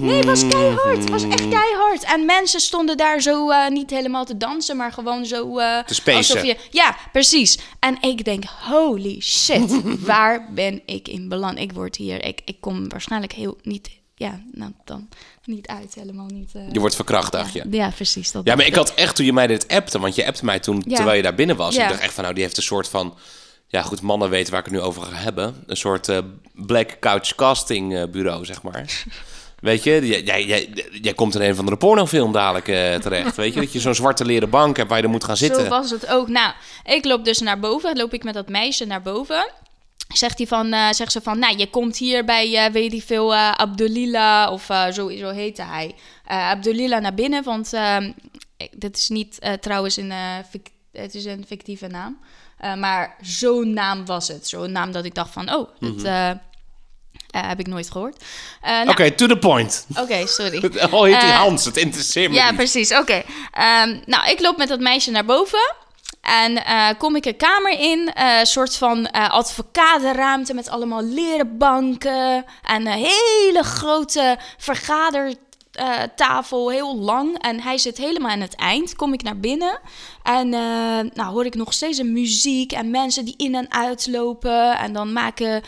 S2: nee, het was keihard. Het was echt keihard. En mensen stonden daar zo eh, niet helemaal te dansen, maar gewoon zo... eh,
S1: Te spacen.
S2: alsof je, Ja, precies. En ik denk, holy shit, <laughs> waar ben ik in beland? Ik word hier, ik, ik kom waarschijnlijk heel niet... Ja, nou dan niet uit, helemaal niet. eh,
S1: Je wordt verkracht, dacht je.
S2: ja, ja, precies. Dat
S1: Ja, maar ik had echt toen je mij dit appte, want je appte mij toen
S2: Ja.
S1: terwijl je daar binnen was.
S2: Ja.
S1: Ik dacht echt van, nou, die heeft een soort van... Ja, goed, mannen weten waar ik het nu over ga hebben. Een soort eh, black couch casting eh, bureau, zeg maar. <laughs> Weet je, jij, jij, jij, jij komt in een van de pornofilm dadelijk terecht. Weet je, dat je zo'n zwarte leren bank hebt waar je er moet gaan zitten.
S2: Zo was het ook. Nou, ik loop dus naar boven. Loop ik met dat meisje naar boven. Zegt, hij van, eh, zegt ze van, nou, je komt hier bij, eh, weet ik veel, eh Abdulila, of zo, zo heette hij. Abdulila naar binnen, want ehm, dit is niet trouwens een, het is een fictieve naam. Maar zo'n naam was het. Zo'n naam dat ik dacht van, oh, dat eh, heb ik nooit gehoord. Eh, nou,
S1: Oké, to the point.
S2: Oké, sorry. <laughs>
S1: Oh, heet die Hans, het interesseert me
S2: Ja,
S1: niet.
S2: precies. Oké. Ehm, nou, ik loop met dat meisje naar boven. En eh, kom ik een kamer in, eh, een soort van eh advocatenruimte met allemaal leren banken. En een hele grote vergadertafel, heel lang. En hij zit helemaal aan het eind. Kom ik naar binnen en eh, nou hoor ik nog steeds een muziek en mensen die in en uitlopen. En dan maken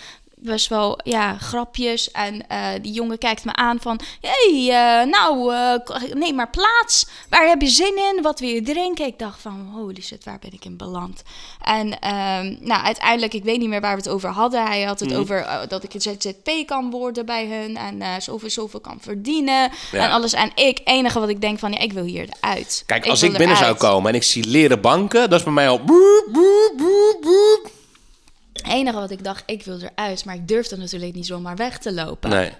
S2: best wel ja, grapjes. En eh, die jongen kijkt me aan van... hey, eh, nou, eh, neem maar plaats. Waar heb je zin in? Wat wil je drinken? Ik dacht van, holy shit, waar ben ik in beland? En ehm, nou, uiteindelijk, ik weet niet meer waar we het over hadden. Hij had het over eh, dat ik een ZZP kan worden bij hun. En zoveel, zoveel kan verdienen.
S1: Ja.
S2: En alles. En ik, enige wat ik denk van, ja, ik wil hier eruit.
S1: Kijk, als ik binnen zou komen en ik zie leren banken, dat is bij mij al... boep, boep, boep, boep.
S2: Het enige wat ik dacht, ik wil eruit. Maar ik durfde natuurlijk niet zomaar weg te lopen.
S1: Nee.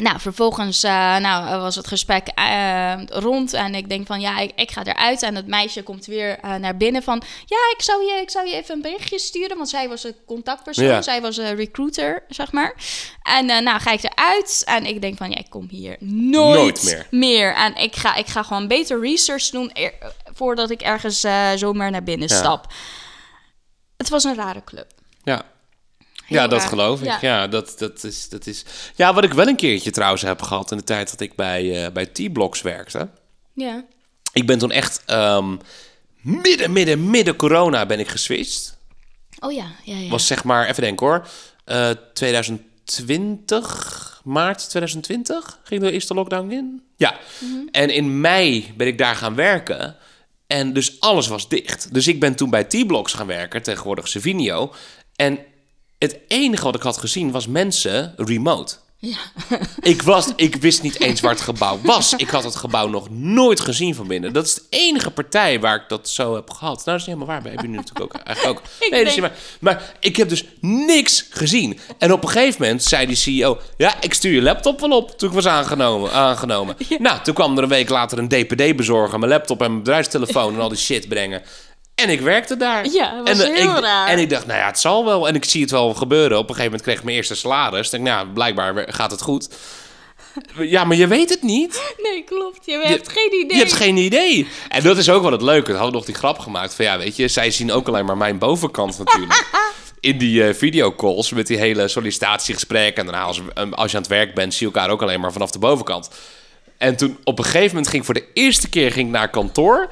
S2: Nou, vervolgens eh, nou, was het gesprek eh, rond en ik denk van ja, ik, ik ga eruit. En het meisje komt weer eh, naar binnen van ja, ik zou, je, ik zou je even een berichtje sturen, want zij was een contactpersoon,
S1: Ja.
S2: zij was een recruiter, zeg maar. En nou ga ik eruit en ik denk van ja, ik kom hier nooit,
S1: Nooit meer.
S2: En ik ga, ik ga gewoon beter research doen eer- voordat ik ergens zomaar naar binnen
S1: Ja.
S2: stap. Het was een rare club.
S1: Ja. Ja, dat
S2: raar.
S1: geloof ik.
S2: Ja.
S1: Ja, dat, dat, is, dat is... Ja, wat ik wel een keertje trouwens heb gehad in de tijd dat ik bij, eh, bij T-Blocks werkte.
S2: Ja.
S1: Ik ben toen echt ehm, midden, midden, midden corona ben ik geswitcht.
S2: Oh ja, ja, ja.
S1: Was zeg maar, even denken hoor, eh 2020, maart 2020 ging de eerste lockdown in. Ja, en in mei ben ik daar gaan werken. En dus alles was dicht. Dus ik ben toen bij T-Blocks gaan werken, tegenwoordig Savinio. En het enige wat ik had gezien was mensen remote.
S2: Ja. <laughs>
S1: Ik, was, ik wist niet eens waar het <laughs> gebouw was. Ik had het gebouw nog nooit gezien van binnen. Dat is de enige partij waar ik dat zo heb gehad. Nou, dat is niet helemaal waar. Bij heb je nu <laughs> natuurlijk ook eigenlijk ook.
S2: Ik
S1: Nee, dat is
S2: denk-
S1: niet waar. Maar ik heb dus niks gezien. En op een gegeven moment zei die CEO... Ja, ik stuur je laptop wel op toen ik was aangenomen. aangenomen. Nou, toen kwam er een week later een DPD bezorgen... mijn laptop en mijn bedrijfstelefoon en al die shit brengen. En ik werkte daar.
S2: Ja, dat was
S1: en, eh,
S2: heel
S1: ik,
S2: raar.
S1: En ik dacht, nou ja, het zal wel. En ik zie het wel gebeuren. Op een gegeven moment kreeg ik mijn eerste salaris. Ik denk, nou, blijkbaar gaat het goed. <laughs> Ja, maar je weet het niet.
S2: Nee, klopt. Je hebt geen idee.
S1: Je hebt geen idee. En dat is ook wel het leuke. We hadden nog die grap gemaakt van, ja, weet je, zij zien ook alleen maar mijn bovenkant natuurlijk. <laughs> In die eh, videocalls met die hele sollicitatiegesprekken. En daarna, als, eh, als je aan het werk bent, zie je elkaar ook alleen maar vanaf de bovenkant. En toen op een gegeven moment ging ik voor de eerste keer ging ik naar kantoor.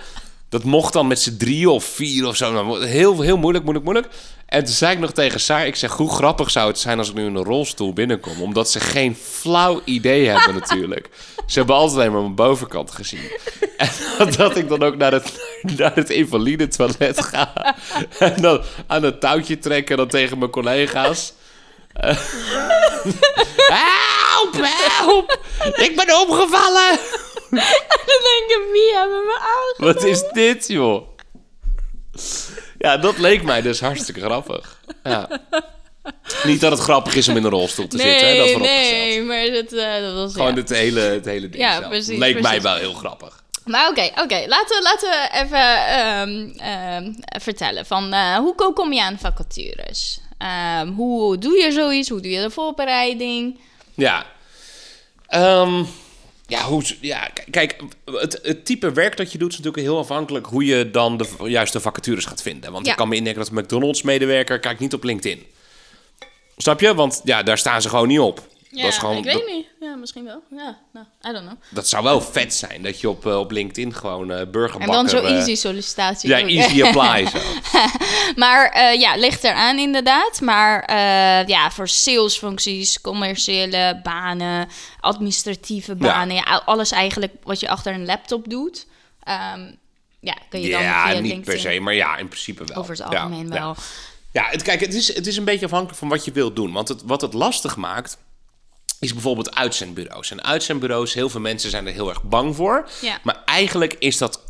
S1: Dat mocht dan met z'n drie of vier of zo. Nou, Heel, heel moeilijk, moeilijk, moeilijk. En toen zei ik nog tegen Saar, ik zeg, hoe grappig zou het zijn als ik nu in een rolstoel binnenkom? Omdat ze geen flauw idee hebben <laughs> natuurlijk. Ze hebben altijd alleen maar mijn bovenkant gezien. <laughs> En dat ik dan ook naar het, naar het invalide toilet ga. <laughs> En dan aan het touwtje trekken en dan tegen mijn collega's. Help, help! Ik ben omgevallen! <laughs>
S2: Dan denk ik, wie hebben me aangevallen?
S1: Wat is dit, joh? Ja, dat leek mij dus hartstikke grappig. Ja. Niet dat het grappig is om in een rolstoel te zitten, hè? dat
S2: Nee, maar dat, eh, dat was...
S1: Gewoon
S2: ja.
S1: het, hele, het hele ding
S2: Ja,
S1: zelf.
S2: precies,
S1: Leek mij wel heel grappig.
S2: Maar oké, oké. Laten, we, laten we even ehm, ehm, vertellen van eh, hoe ko- kom je aan vacatures? Ehm, hoe doe je zoiets? Hoe doe je de voorbereiding?
S1: Ja. Ja, hoe, ja, kijk, het, het type werk dat je doet is natuurlijk heel afhankelijk hoe je dan de juiste vacatures gaat vinden. Want
S2: Ja.
S1: ik kan me indenken dat een McDonald's-medewerker kijkt niet op LinkedIn. Snap je? Want ja, daar staan ze gewoon niet op. dat, is gewoon,
S2: ik
S1: dat,
S2: weet niet. Ja, misschien wel. Ja, nou, I don't know.
S1: dat zou wel vet zijn, dat je op, eh, op LinkedIn gewoon eh
S2: En
S1: burgerbakker...
S2: dan zo
S1: eh,
S2: easy sollicitatie.
S1: Ja, easy <laughs> apply zo. <laughs>
S2: Maar eh, ja, ligt eraan inderdaad. Maar eh, ja, voor salesfuncties, commerciële banen, administratieve banen, ja. alles eigenlijk wat je achter een laptop doet. ehm, ja, kun je dan
S1: Ja,
S2: via
S1: niet
S2: LinkedIn
S1: per se, maar ja, in principe wel.
S2: over het
S1: Ja,
S2: algemeen
S1: ja.
S2: wel.
S1: Ja, het, kijk, het is, het is een beetje afhankelijk van wat je wilt doen. Want het, wat het lastig maakt, is bijvoorbeeld uitzendbureaus. En uitzendbureaus, heel veel mensen zijn er heel erg bang voor.
S2: Ja.
S1: Maar eigenlijk is dat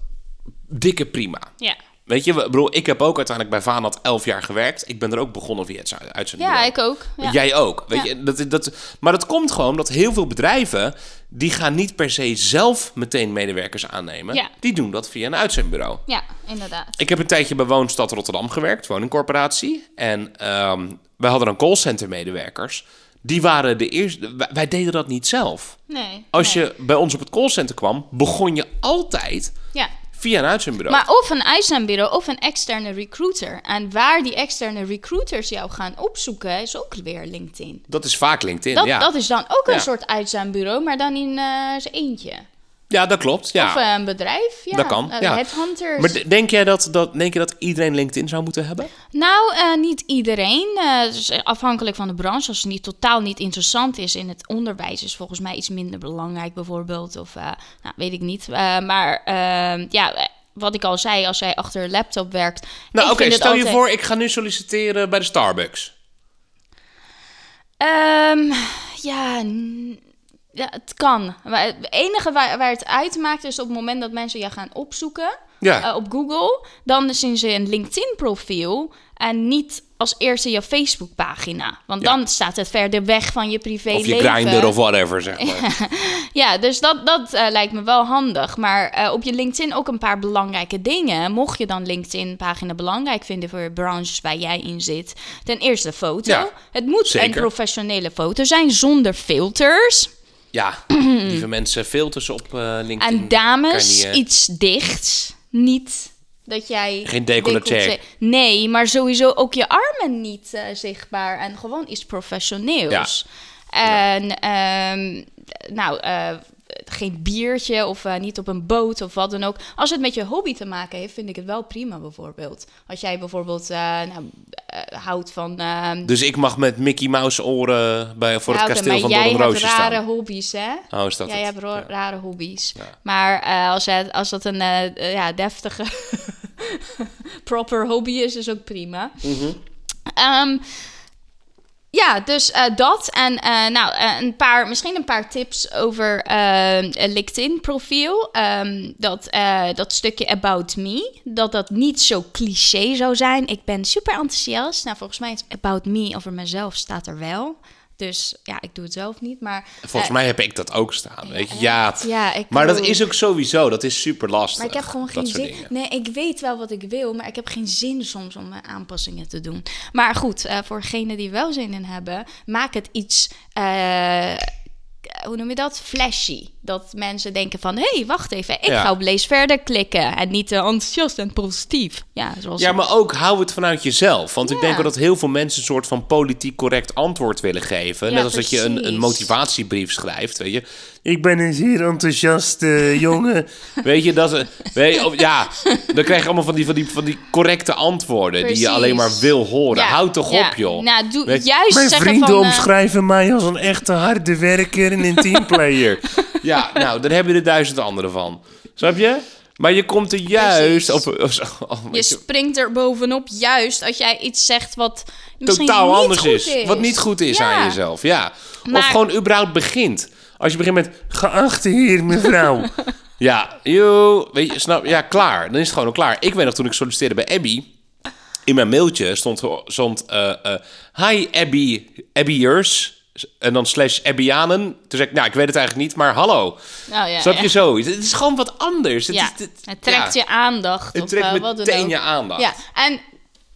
S1: dikke prima.
S2: Ja.
S1: Weet je, bedoel, ik heb ook uiteindelijk bij Vaanat 11 jaar gewerkt. Ik ben er ook begonnen via het uitzendbureau.
S2: ja, ik ook. Ja.
S1: Jij ook. Weet
S2: Ja.
S1: je, dat, dat, maar dat komt gewoon omdat heel veel bedrijven... die gaan niet per se zelf meteen medewerkers aannemen.
S2: Ja.
S1: Die doen dat via een uitzendbureau.
S2: ja, inderdaad.
S1: Ik heb een tijdje bij Woonstad Rotterdam gewerkt, woningcorporatie. En ehm, wij hadden een callcenter medewerkers. Die waren de eerste... Wij, deden dat niet zelf.
S2: Nee.
S1: Als
S2: nee.
S1: je bij ons op het callcenter kwam, begon je altijd
S2: Ja.
S1: via een uitzendbureau.
S2: Maar of een uitzendbureau of een externe recruiter. En waar die externe recruiters jou gaan opzoeken, is ook weer LinkedIn.
S1: Dat is vaak LinkedIn,
S2: Dat,
S1: ja.
S2: dat is dan ook een
S1: Ja.
S2: soort uitzendbureau, maar dan in eh zijn eentje.
S1: Ja, dat klopt. Ja.
S2: Of eh, een bedrijf. Ja.
S1: Dat kan, ja.
S2: Headhunters.
S1: maar denk jij dat, dat, denk je dat iedereen LinkedIn zou moeten hebben?
S2: Nou, eh, niet iedereen. Afhankelijk van de branche. Als het niet, totaal niet interessant is in het onderwijs, is volgens mij iets minder belangrijk, bijvoorbeeld. Of nou, weet ik niet. Maar eh, ja, wat ik al zei, als jij achter een laptop werkt.
S1: Nou, oké, stel je voor, ik ga nu solliciteren bij de Starbucks.
S2: Ehm, ja, ja, het kan. Maar het enige waar, waar het uitmaakt is op het moment dat mensen jou gaan opzoeken
S1: Ja.
S2: eh, op Google, dan zien ze een LinkedIn-profiel en niet als eerste je Facebook-pagina. Want
S1: Ja.
S2: dan staat het verder weg van je privéleven.
S1: Of je grinder of whatever, zeg maar. <laughs>
S2: Ja, dus dat, dat eh, lijkt me wel handig. Maar eh, op je LinkedIn ook een paar belangrijke dingen. Mocht je dan LinkedIn-pagina belangrijk vinden voor branches waar jij in zit. Ten eerste foto.
S1: Ja,
S2: het moet
S1: zeker.
S2: een professionele foto zijn zonder filters.
S1: Ja, <clears throat> lieve mensen, filters op eh, LinkedIn.
S2: En dames,
S1: kan je niet, eh,
S2: iets dichts. Niet Dat jij...
S1: Geen decolleté.
S2: Nee, maar sowieso ook je armen niet eh, zichtbaar. En gewoon iets professioneels. En ehm, nou, geen biertje of niet op een boot of wat dan ook. Als het met je hobby te maken heeft, vind ik het wel prima bijvoorbeeld. Als jij bijvoorbeeld nou, houdt van... ehm,
S1: Dus ik mag met Mickey Mouse oren bij, voor het kasteel van
S2: maar jij
S1: Don
S2: hebt
S1: Roosje
S2: rare
S1: staan.
S2: hobby's, hè?
S1: Oh, is dat
S2: Jij
S1: het?
S2: hebt
S1: Ja.
S2: rare hobby's.
S1: Ja.
S2: Maar eh, als, het, als dat een eh, eh, ja, deftige, <laughs> proper hobby is, is ook prima.
S1: Mhm.
S2: Ehm, ja, dus eh, dat. En eh, nou, eh, een paar, misschien een paar tips over LinkedIn-profiel. Ehm, dat, dat stukje About Me, dat dat niet zo cliché zou zijn. Ik ben super enthousiast. Nou, volgens mij is About Me over mezelf staat er wel. Dus ja, ik doe het zelf niet, maar...
S1: Volgens
S2: eh,
S1: mij heb ik dat ook staan, weet je. Ja,
S2: ja, ik
S1: maar dat is ook sowieso, dat is super lastig.
S2: Maar ik heb gewoon geen zin.
S1: dingen.
S2: Nee, ik weet wel wat ik wil, maar ik heb geen zin soms om eh, aanpassingen te doen. Maar goed, eh, voor degenen die wel zin in hebben, maak het iets. Hoe noem je dat? Flashy. Dat mensen denken van, hé, hey, wacht even, ik
S1: Ja.
S2: ga op lees verder klikken. En niet eh, enthousiast en positief. Ja, zoals...
S1: Ja, maar ook hou het vanuit jezelf. Want ik denk wel dat heel veel mensen een soort van politiek correct antwoord willen geven.
S2: Ja,
S1: Net als dat je een, een motivatiebrief schrijft, weet je. Ik ben een zeer enthousiaste <laughs> jongen. weet je, dat. Weet je, ja, dan krijg je allemaal van die, van die, van die correcte antwoorden... die je alleen maar wil horen.
S2: Ja,
S1: Houd toch
S2: ja.
S1: op, joh.
S2: Nou, doe juist
S1: Mijn
S2: zeggen
S1: vrienden
S2: van... eh,
S1: omschrijven mij als een echte harde werker en een teamplayer. <laughs> ja, nou, dan heb je er duizend andere van. Snap je? Maar je komt er juist... Op, of zo- oh,
S2: je springt er bovenop juist als jij iets zegt wat misschien
S1: totaal
S2: niet
S1: anders
S2: goed
S1: is. Wat niet goed is
S2: Ja.
S1: aan jezelf, ja. Of gewoon überhaupt begint. Als je begint met... Geachte heer, mevrouw. <laughs> ja, joh, weet je, snap Ja, klaar. Dan is het gewoon al klaar. Ik weet nog, toen ik solliciteerde bij Abby... In mijn mailtje stond... stond eh, eh, Hi Abby, Abbyers... En dan slash Abbyanen. Toen zei ik, nou, ik weet het eigenlijk niet, maar hallo.
S2: Nou, ja,
S1: Snap
S2: ja.
S1: je zoiets? Het is gewoon wat anders. Het,
S2: Ja,
S1: is, het,
S2: het trekt je aandacht.
S1: Het
S2: of,
S1: trekt
S2: eh, wat
S1: meteen je aandacht.
S2: Ja, en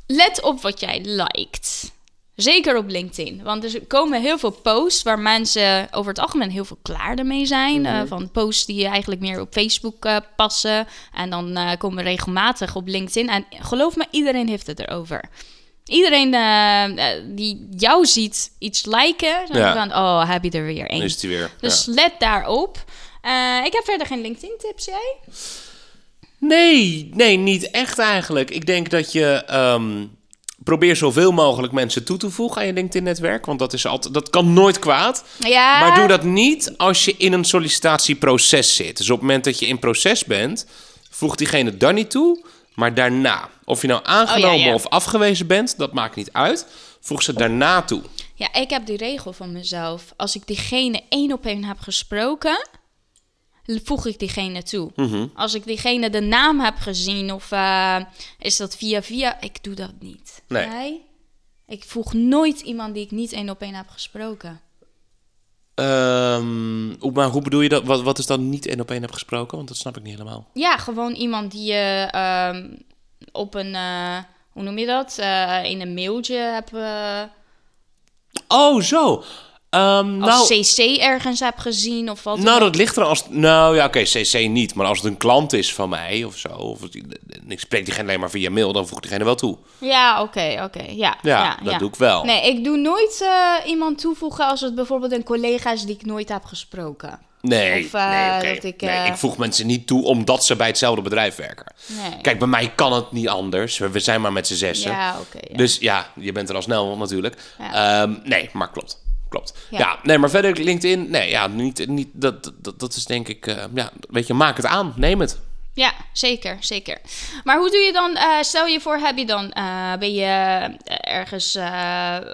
S2: let op wat jij liked. Zeker op LinkedIn. Want er komen heel veel posts waar mensen over het algemeen heel veel klaar ermee zijn.
S1: Mhm.
S2: eh, van posts die eigenlijk meer op Facebook eh, passen. En dan komen regelmatig op LinkedIn. En geloof me, iedereen heeft het erover. Iedereen eh, eh, die jou ziet iets liken, dan
S1: Ja.
S2: van, oh, heb je er weer één.
S1: is het weer.
S2: Dus
S1: ja.
S2: let daarop. Eh, ik heb verder geen LinkedIn-tips, jij?
S1: Nee, nee, niet echt eigenlijk. Ik denk dat je ehm, probeer zoveel mogelijk mensen toe te voegen aan je LinkedIn-netwerk. Want dat, is altijd, dat kan nooit kwaad.
S2: Ja.
S1: Maar doe dat niet als je in een sollicitatieproces zit. Dus op het moment dat je in proces bent, voeg diegene dan niet toe, maar daarna. Of je nou aangenomen
S2: Oh, ja, ja.
S1: of afgewezen bent, dat maakt niet uit. Voeg ze daarna toe.
S2: Ja, ik heb die regel van mezelf. Als ik diegene één op één heb gesproken, voeg ik diegene toe.
S1: Mhm.
S2: Als ik diegene de naam heb gezien of eh, is dat via via, ik doe dat niet.
S1: Nee.
S2: Jij? Ik voeg nooit iemand die ik niet één op één heb gesproken.
S1: Ehm, maar hoe bedoel je dat? Wat, wat is dan niet één op één heb gesproken? Want dat snap ik niet helemaal.
S2: Ja, gewoon iemand die je ehm, op een, eh, hoe noem je dat? Eh, in een mailtje hebt eh,
S1: Oh, zo. Ehm,
S2: als
S1: nou,
S2: CC ergens heb gezien of wat.
S1: Nou, dat ligt er als. Nou ja, oké, CC niet. Maar als het een klant is van mij of zo. Of ik spreek diegene alleen maar via mail, dan voeg ik diegene wel toe.
S2: Ja, oké, oké. Ja,
S1: Ja, dat doe ik wel.
S2: Nee, ik doe nooit eh, iemand toevoegen als het bijvoorbeeld een collega is die ik nooit heb gesproken.
S1: Nee,
S2: Of, eh,
S1: nee,
S2: dat ik,
S1: nee,
S2: eh,
S1: ik voeg mensen niet toe omdat ze bij hetzelfde bedrijf werken.
S2: Nee.
S1: Kijk, bij mij kan het niet anders. We zijn maar met z'n zessen.
S2: Ja, oké. ja.
S1: Dus ja, je bent er al snel natuurlijk.
S2: Ja.
S1: Ehm, nee, maar klopt. Klopt.
S2: Ja.
S1: Ja. nee, maar verder LinkedIn, nee, ja, niet, niet, dat, dat, dat is denk ik, eh, ja, weet je, maak het aan, neem het.
S2: Ja, zeker, zeker. Maar hoe doe je dan, eh, stel je voor, heb je dan, eh, ben je ergens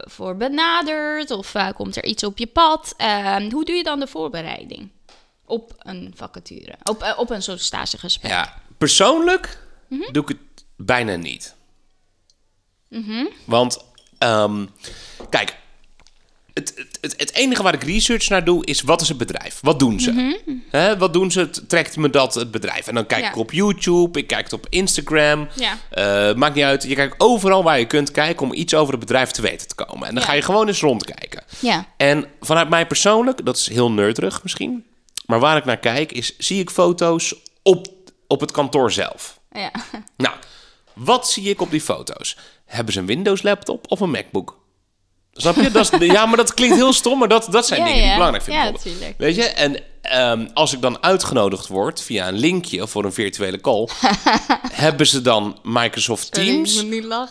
S2: voor benaderd of komt er iets op je pad? Eh, hoe doe je dan de voorbereiding op een vacature, op, op een sollicitatiegesprek?
S1: Ja, persoonlijk
S2: Mhm.
S1: doe ik het bijna niet. Want, ehm, kijk, het, het, enige waar ik research naar doe is wat is het bedrijf? Wat doen ze? Hè, wat doen ze? Trekt me dat het bedrijf? En dan kijk
S2: Ja.
S1: ik op YouTube, ik kijk het op Instagram.
S2: Ja.
S1: Eh, maakt niet uit. Je kijkt overal waar je kunt kijken om iets over het bedrijf te weten te komen. En dan
S2: Ja.
S1: ga je gewoon eens rondkijken.
S2: Ja.
S1: En vanuit mij persoonlijk, dat is heel nerdig misschien. Maar waar ik naar kijk is, zie ik foto's op, op het kantoor zelf.
S2: Ja.
S1: Nou, wat zie ik op die foto's? Hebben ze een Windows laptop of een MacBook? Snap je? Dat is, <laughs> ja, maar dat klinkt heel stom, maar dat, dat zijn
S2: Ja,
S1: dingen die ik belangrijk vind.
S2: Ja,
S1: bijvoorbeeld.
S2: tuurlijk.
S1: Weet je? En ehm, als ik dan uitgenodigd word via een linkje voor een virtuele call, <laughs> hebben ze dan Microsoft Teams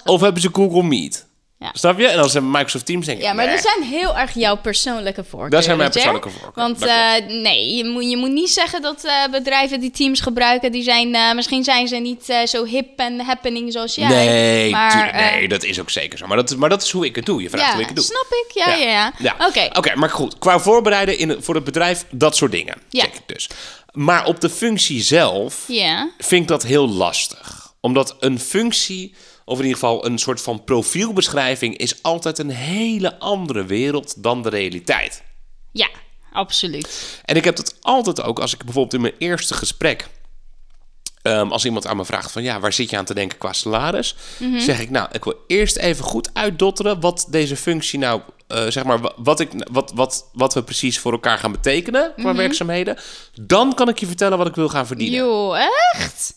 S1: of hebben ze Google Meet?
S2: Ja.
S1: Snap je? En als ze Microsoft Teams denk ik,
S2: Ja, maar
S1: nee.
S2: dat zijn heel erg jouw persoonlijke voorkeuren.
S1: Dat zijn mijn persoonlijke voorkeuren,
S2: Want eh, nee, je moet, je moet niet zeggen dat eh, bedrijven die teams gebruiken, die zijn, eh, misschien zijn ze niet eh, zo hip en happening zoals jij.
S1: Nee,
S2: maar,
S1: tuurlijk, nee, dat is ook zeker zo. Maar dat, maar dat is hoe ik het doe. Je vraagt
S2: ja,
S1: hoe ik het doe.
S2: snap ik. Ja, ja, ja. Oké.
S1: Oké, maar goed. Qua voorbereiden in, voor het bedrijf, dat soort dingen.
S2: Ja.
S1: Check ik dus. Maar op de functie zelf
S2: Ja.
S1: vind ik dat heel lastig. Omdat een functie, of in ieder geval een soort van profielbeschrijving, is altijd een hele andere wereld dan de realiteit.
S2: Ja, absoluut.
S1: En ik heb het altijd ook als ik bijvoorbeeld in mijn eerste gesprek. ehm, als iemand aan me vraagt van ja, waar zit je aan te denken qua salaris?
S2: Mhm.
S1: Zeg ik nou, ik wil eerst even goed uitdotteren wat deze functie nou, eh, zeg maar, wa- wat, ik, wat, wat, wat we precies voor elkaar gaan betekenen qua
S2: Mhm.
S1: werkzaamheden. Dan kan ik je vertellen wat ik wil gaan verdienen.
S2: Joh, echt?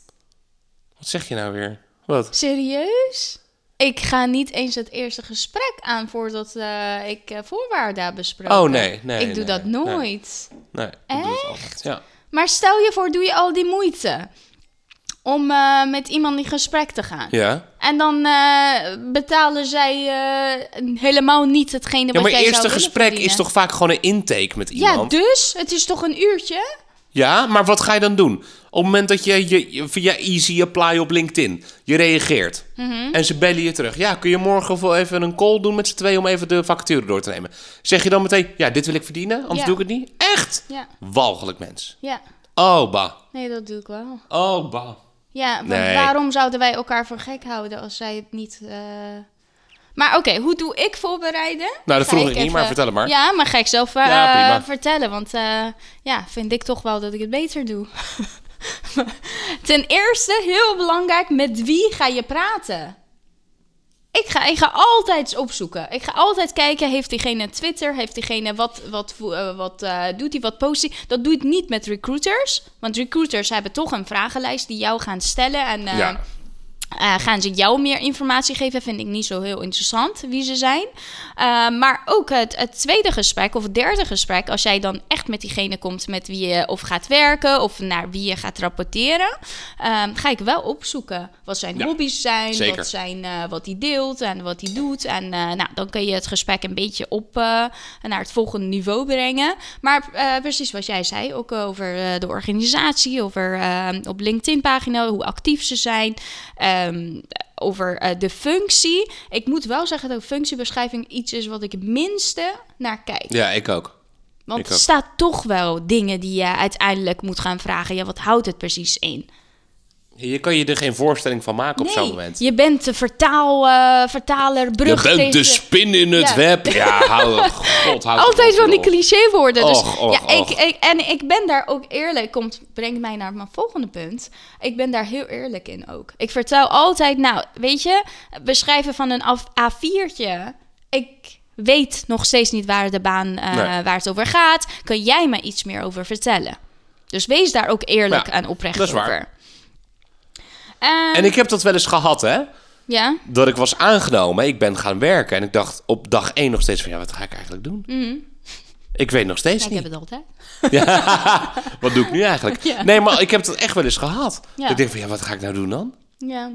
S1: Wat zeg je nou weer? Wat?
S2: Serieus? Ik ga niet eens het eerste gesprek aan voordat eh, ik eh, voorwaarden heb besproken.
S1: Oh, nee, nee,
S2: Ik doe
S1: nee,
S2: dat nooit.
S1: Nee, ik doe het altijd. Ja.
S2: Maar stel je voor, doe je al die moeite om eh, met iemand in gesprek te gaan.
S1: Ja.
S2: En dan betalen zij helemaal niet hetgene
S1: Ja,
S2: wat
S1: maar
S2: jij zou
S1: eerste
S2: willen
S1: gesprek is toch vaak gewoon een intake met
S2: Ja,
S1: iemand?
S2: dus? Het is toch een uurtje?
S1: Ja, maar wat ga je dan doen? Op het moment dat je, je, je via Easy Apply op LinkedIn, je reageert
S2: Mhm.
S1: en ze bellen je terug. Ja, kun je morgen wel even een call doen met z'n tweeën om even de vacature door te nemen? Zeg je dan meteen, ja, dit wil ik verdienen, anders
S2: Ja.
S1: doe ik het niet? Echt?
S2: Ja,
S1: Walgelijk mens.
S2: ja.
S1: Oh, bah.
S2: Nee, dat doe ik wel.
S1: Oh, bah.
S2: Ja,
S1: Nee.
S2: waarom zouden wij elkaar voor gek houden als zij het niet... eh, Maar oké, hoe doe ik voorbereiden?
S1: Nou, dat vroeg ik niet, maar vertel het maar.
S2: Ja, maar ga ik zelf eh,
S1: Ja,
S2: vertellen. Want eh, ja, vind ik toch wel dat ik het beter doe. <laughs> Ten eerste, heel belangrijk, met wie ga je praten? Ik ga, ik ga altijd opzoeken. Ik ga altijd kijken, heeft diegene Twitter? Heeft diegene wat, wat, eh, wat doet hij, wat post hij? Dat doe ik niet met recruiters. Want recruiters hebben toch een vragenlijst die jou gaan stellen. En
S1: Ja.
S2: Eh, gaan ze jou meer informatie geven? Vind ik niet zo heel interessant wie ze zijn. Eh, maar ook het, het tweede gesprek of het derde gesprek, als jij dan echt met diegene komt met wie je of gaat werken of naar wie je gaat rapporteren, ehm, ga ik wel opzoeken wat zijn
S1: Ja,
S2: hobby's zijn,
S1: zeker.
S2: wat, zijn eh, wat hij deelt en wat hij doet. En nou, dan kun je het gesprek een beetje op naar het volgende niveau brengen. Maar precies wat jij zei, ook over de organisatie, over eh, op LinkedIn-pagina, hoe actief ze zijn. Ehm, over eh, de functie. Ik moet wel zeggen dat functiebeschrijving iets is wat ik het minste naar kijk.
S1: Ja, ik ook.
S2: Want
S1: ik
S2: er
S1: ook.
S2: staat toch wel dingen die je uiteindelijk moet gaan vragen. Ja, wat houdt het precies in?
S1: Je kan je er geen voorstelling van maken op zo'n moment.
S2: je bent de vertaal, eh, vertaler,
S1: Je
S2: brug
S1: bent de spin in het
S2: Ja.
S1: web. <laughs> Ja, hou God, hou
S2: Altijd van die clichéwoorden. Dus
S1: Och, och,
S2: ja, ik,
S1: och.
S2: ik, en ik ben daar ook eerlijk. Komt, brengt mij naar mijn volgende punt. Ik ben daar heel eerlijk in ook. Ik vertel altijd, nou, weet je, beschrijven van een af- A4'tje. Ik weet nog steeds niet waar de baan, eh,
S1: Nee.
S2: waar het over gaat. Kan jij me iets meer over vertellen? Dus wees daar ook eerlijk
S1: Ja,
S2: en oprecht
S1: dat is waar. En ik heb dat wel eens gehad, hè?
S2: ja,
S1: Dat ik was aangenomen, ik ben gaan werken. En ik dacht op dag één nog steeds van, ja, wat ga ik eigenlijk doen? Ik weet nog steeds
S2: Mhm. ja, ik
S1: niet.
S2: heb het altijd. <laughs>
S1: Ja, wat doe ik nu eigenlijk?
S2: Ja.
S1: Nee, maar ik heb het echt wel eens gehad.
S2: Ja.
S1: Dat Ik denk van, ja, wat ga ik nou doen dan?
S2: Ja.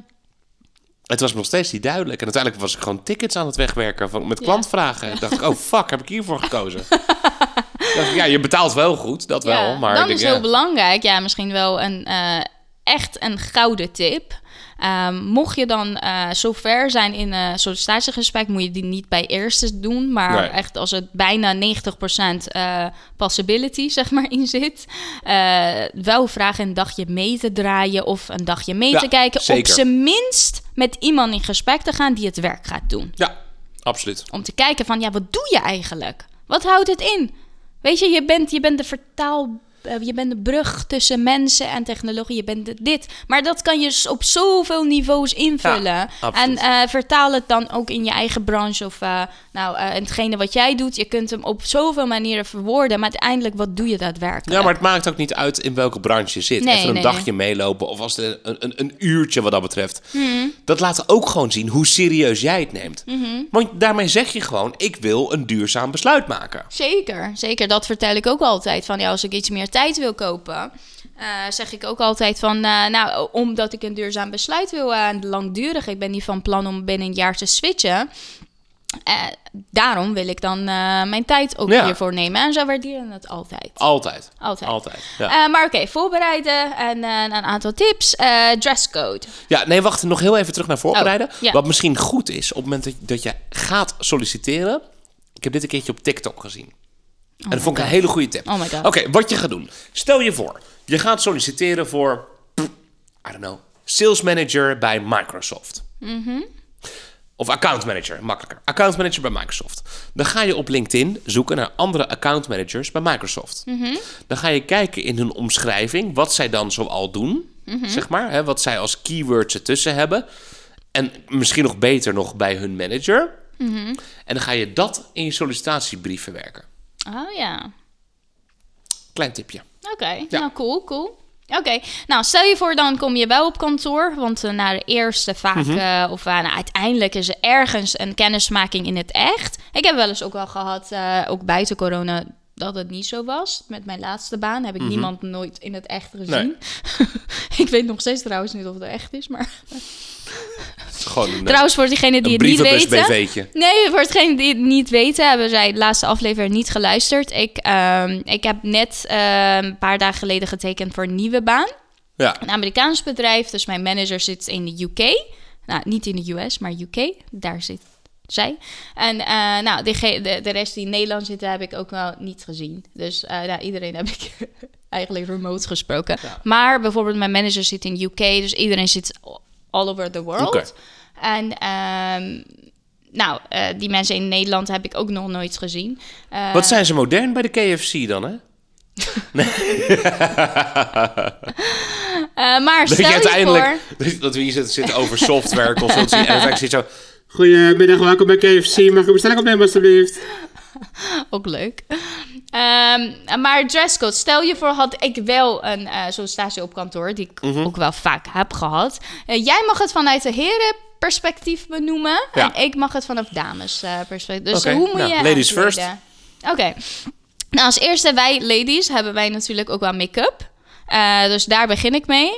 S1: Het was me nog steeds niet duidelijk. En uiteindelijk was ik gewoon tickets aan het wegwerken van, met
S2: Ja.
S1: klantvragen. En dacht ik, oh fuck, heb ik hiervoor gekozen? <laughs> Dacht ja, je betaalt wel goed, dat wel. Maar denk,
S2: is heel belangrijk, ja, misschien wel een eh, echt een gouden tip. Ehm, mocht je dan eh zover zijn in een sollicitatiegesprek, moet je die niet bij eerste doen, maar
S1: Nee.
S2: echt als het bijna 90% eh possibility <laughs> zeg maar in zit, eh, wel vragen een dagje mee te draaien of een dagje mee
S1: Ja,
S2: te kijken, op zijn minst met iemand in gesprek te gaan die het werk gaat doen.
S1: Ja, absoluut.
S2: Om te kijken van, ja, wat doe je eigenlijk? Wat houdt het in? Weet je, je bent, je bent de vertaal... eh, je bent de brug tussen mensen en technologie. Je bent de- dit. Maar dat kan je op zoveel niveaus invullen.
S1: Ja,
S2: en eh, vertaal het dan ook in je eigen branche. Of eh, nou, hetgene wat jij doet. Je kunt hem op zoveel manieren verwoorden. Maar uiteindelijk, wat doe je daadwerkelijk?
S1: Ja, maar het maakt ook niet uit in welke branche je zit.
S2: Nee,
S1: Even een
S2: nee,
S1: dagje meelopen of als het een, een, een uurtje wat dat betreft.
S2: Hmm.
S1: Dat laat ook gewoon zien hoe serieus jij het neemt.
S2: Mhm.
S1: Want daarmee zeg je gewoon, ik wil een duurzaam besluit maken.
S2: Zeker, zeker. Dat vertel ik ook altijd. Van ja, als ik iets meer tijd wil kopen, eh, zeg ik ook altijd van, eh, nou, omdat ik een duurzaam besluit wil eh, en langdurig. Ik ben niet van plan om binnen een jaar te switchen. Eh, daarom wil ik dan eh, mijn tijd ook
S1: Ja.
S2: hiervoor nemen. En zo waarderen het altijd.
S1: Altijd.
S2: Altijd.
S1: Altijd. Ja.
S2: Eh, maar oké, voorbereiden en eh, een aantal tips. Eh, dresscode.
S1: ja, nee, wacht. Nog heel even terug naar voorbereiden.
S2: Oh, ja.
S1: Wat misschien goed is op het moment dat je gaat solliciteren. Ik heb dit een keertje op TikTok gezien. En dat vond ik een hele goede tip.
S2: Oh my god.
S1: Oké, wat je gaat doen. Stel je voor, je gaat solliciteren voor, I don't know, sales manager bij Microsoft. Of account manager, makkelijker. Account manager bij Microsoft. Dan ga je op LinkedIn zoeken naar andere account managers bij Microsoft. Dan ga je kijken in hun omschrijving wat zij dan zoal doen, zeg maar. Hè, wat zij als keywords ertussen hebben. En misschien nog beter nog bij hun manager. En dan ga je dat in je sollicitatiebrief verwerken.
S2: Oh ja.
S1: Klein tipje.
S2: Oké, nou cool, cool. Oké, nou stel je voor dan kom je wel op kantoor, want eh, na de eerste vaak,
S1: Mhm.
S2: eh, of eh, nou, uiteindelijk is er ergens een kennismaking in het echt. Ik heb wel eens ook wel gehad, eh, ook buiten corona, dat het niet zo was. Met mijn laatste baan heb ik
S1: Mhm.
S2: niemand nooit in het echt gezien. <laughs> ik weet nog steeds trouwens niet of het echt is, maar...
S1: Het is gewoon een,
S2: Trouwens, voor diegenen die het niet weten... Nee, voor hetgeen die het niet weten, hebben zij de laatste aflevering niet geluisterd. Ik, ehm, ik heb net eh, een paar dagen geleden getekend voor een nieuwe baan.
S1: Ja.
S2: Een Amerikaans bedrijf, dus mijn manager zit in de UK. Nou, niet in de US, maar UK. Daar zit zij. En eh, nou, de, de, de rest die in Nederland zitten, heb ik ook wel niet gezien. Dus nou, iedereen heb ik <laughs> eigenlijk remote gesproken. Maar bijvoorbeeld mijn manager zit in UK, dus iedereen zit all over the world. En ehm, nou, eh, die mensen in Nederland heb ik ook nog nooit gezien.
S1: Wat zijn ze modern bij de KFC dan, hè? <laughs>
S2: maar stel
S1: je
S2: je
S1: uiteindelijk...
S2: voor... <laughs>
S1: Dat we hier zitten, over software, consultancy... en uiteindelijk zit zo...
S3: Goedemiddag, welkom bij KFC. Mag ik een bestelling opnemen alstublieft? <laughs>
S2: Ook leuk. Ehm, maar dresscode. Stel je voor, had ik wel een uh, zo'n stage op kantoor, die ik
S1: Mhm.
S2: ook wel vaak heb gehad. Uh, jij mag het vanuit de herenperspectief benoemen.
S1: Ja.
S2: En ik mag het vanaf damesperspectief. dus
S1: Oké,
S2: hoe moet
S1: nou,
S2: je.
S1: ladies first.
S2: Oké. Nou, als eerste, wij ladies hebben wij natuurlijk ook wel make-up. Uh, dus daar begin ik mee.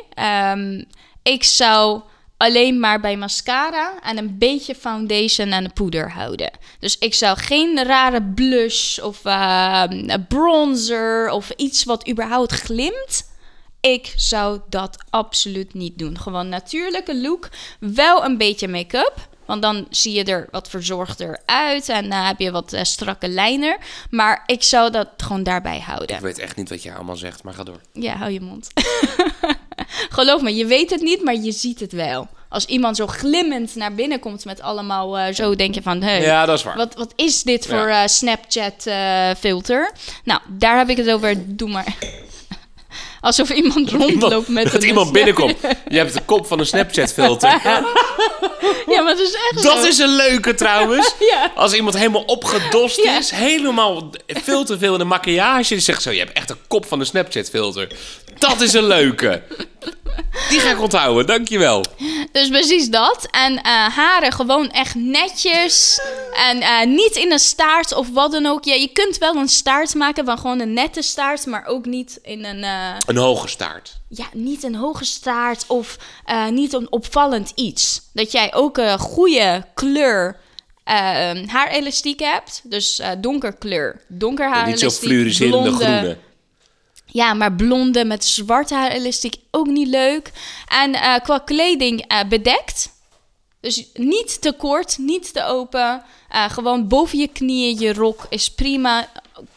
S2: Um, ik zou alleen maar bij mascara en een beetje foundation en poeder houden. Dus ik zou geen rare blush of uh, bronzer of iets wat überhaupt glimt. Ik zou dat absoluut niet doen. Gewoon natuurlijke look, wel een beetje make-up. Want dan zie je er wat verzorgder uit en uh, heb je wat uh, strakke lijnen. Maar ik zou dat gewoon daarbij houden.
S1: Ik weet echt niet wat je allemaal zegt, maar ga door.
S2: Ja, hou je mond. <laughs> <laughs> Geloof me, je weet het niet, maar je ziet het wel. Als iemand zo glimmend naar binnen komt met allemaal uh, zo, denk je van... Hey,
S1: ja, dat is waar.
S2: Wat, wat is dit ja. voor uh, Snapchat-filter? nou, daar heb ik het over. Doe maar. Alsof <laughs> iemand rondloopt met
S1: dat
S2: een...
S1: iemand <laughs> binnenkomt. Je hebt de kop van een Snapchat-filter. <laughs>
S2: ja, maar dat is echt
S1: Dat
S2: zo.
S1: is een leuke trouwens.
S2: Ja.
S1: Als iemand helemaal opgedost
S2: Ja.
S1: is, helemaal veel te veel in de maquillage. Die zegt zo, je hebt echt de kop van een Snapchat-filter. Dat is een leuke. Die ga ik onthouden, dankjewel.
S2: Dus precies dat. En uh, haren gewoon echt netjes. En uh, niet in een staart of wat dan ook. Ja, je kunt wel een staart maken van gewoon een nette staart, maar ook niet in een. Uh,
S1: een hoge staart.
S2: Ja, niet een hoge staart of niet een opvallend iets. Dat jij ook een goede kleur. Haarelastiek hebt. Dus uh, donkerkleur. Donker haarelastiek.
S1: Niet zo fluoriserende groene.
S2: Ja, maar blonde met zwart haar elastiek ook niet leuk. En uh, qua kleding uh, bedekt. Dus niet te kort, niet te open. Uh, gewoon boven je knieën, je rok is prima.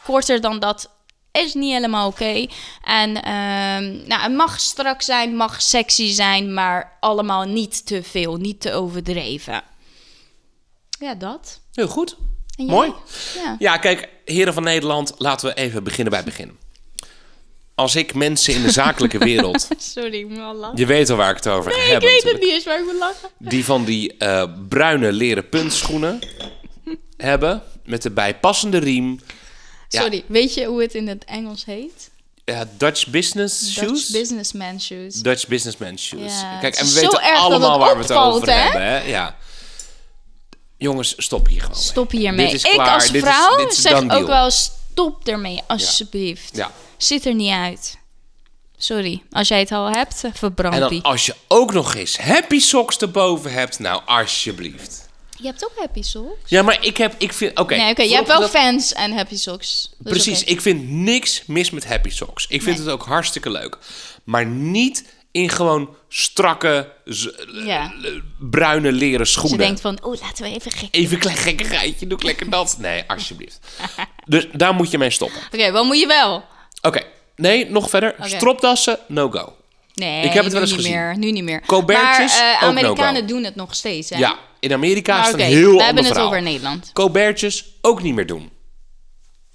S2: Korter dan dat is niet helemaal oké. Okay. En uh, nou, het mag strak zijn, mag sexy zijn, maar allemaal niet te veel, niet te overdreven. Ja, dat.
S1: Heel goed. Mooi.
S2: Ja.
S1: ja, kijk, heren van Nederland, laten we even beginnen bij het begin. Als ik mensen in de zakelijke <laughs> wereld...
S2: Sorry, ik moet wel lachen.
S1: Je weet al waar ik het over
S2: Nee, ik
S1: hebben
S2: weet het niet eens, maar ik moet lachen.
S1: Die van die eh, bruine leren puntschoenen <laughs> hebben. Met de bijpassende riem. Ja.
S2: Sorry, weet je hoe het in het Engels heet?
S1: Ja, Dutch business shoes.
S2: Dutch businessman shoes.
S1: Dutch businessman shoes.
S2: Ja,
S1: Kijk, en we weten allemaal waar we het over
S2: hè?
S1: hebben. Hè? Ja. Jongens, stop hier gewoon.
S2: Stop hiermee. Ik
S1: klaar,
S2: als
S1: dit is-
S2: vrouw
S1: dit is
S2: zeg
S1: deal.
S2: ook wel stop ermee, alsjeblieft.
S1: Ja.
S2: Zit er niet uit. Sorry, als jij het al hebt, verbrand
S1: En dan
S2: die.
S1: als je ook nog eens happy socks erboven hebt, nou alsjeblieft.
S2: Je hebt ook happy socks?
S1: Ja, maar ik heb, ik vind, oké.
S2: nee, oké, je hebt wel fans en happy socks.
S1: Precies, ik vind niks mis met happy socks. Ik vind
S2: Nee.
S1: het ook hartstikke leuk. Maar niet in gewoon strakke,
S2: Ja.
S1: bruine leren
S2: je
S1: schoenen.
S2: denkt van, oh, laten we even gek.
S1: Even klein gekkigheidje, doe ik lekker <laughs> dat. Nee, alsjeblieft. dus daar moet je mee stoppen.
S2: Oké, wat moet je wel?
S1: Oké, nee, nog verder. Stropdassen, no go.
S2: Nee,
S1: Ik heb het wel eens gezien.
S2: meer. Nu niet meer.
S1: Colbertjes,
S2: maar
S1: ook
S2: Amerikanen doen het nog steeds, hè?
S1: Ja, in Amerika
S2: Maar
S1: is het een heel
S2: we hebben het
S1: verhaal.
S2: over Nederland.
S1: Colbertjes ook niet meer doen.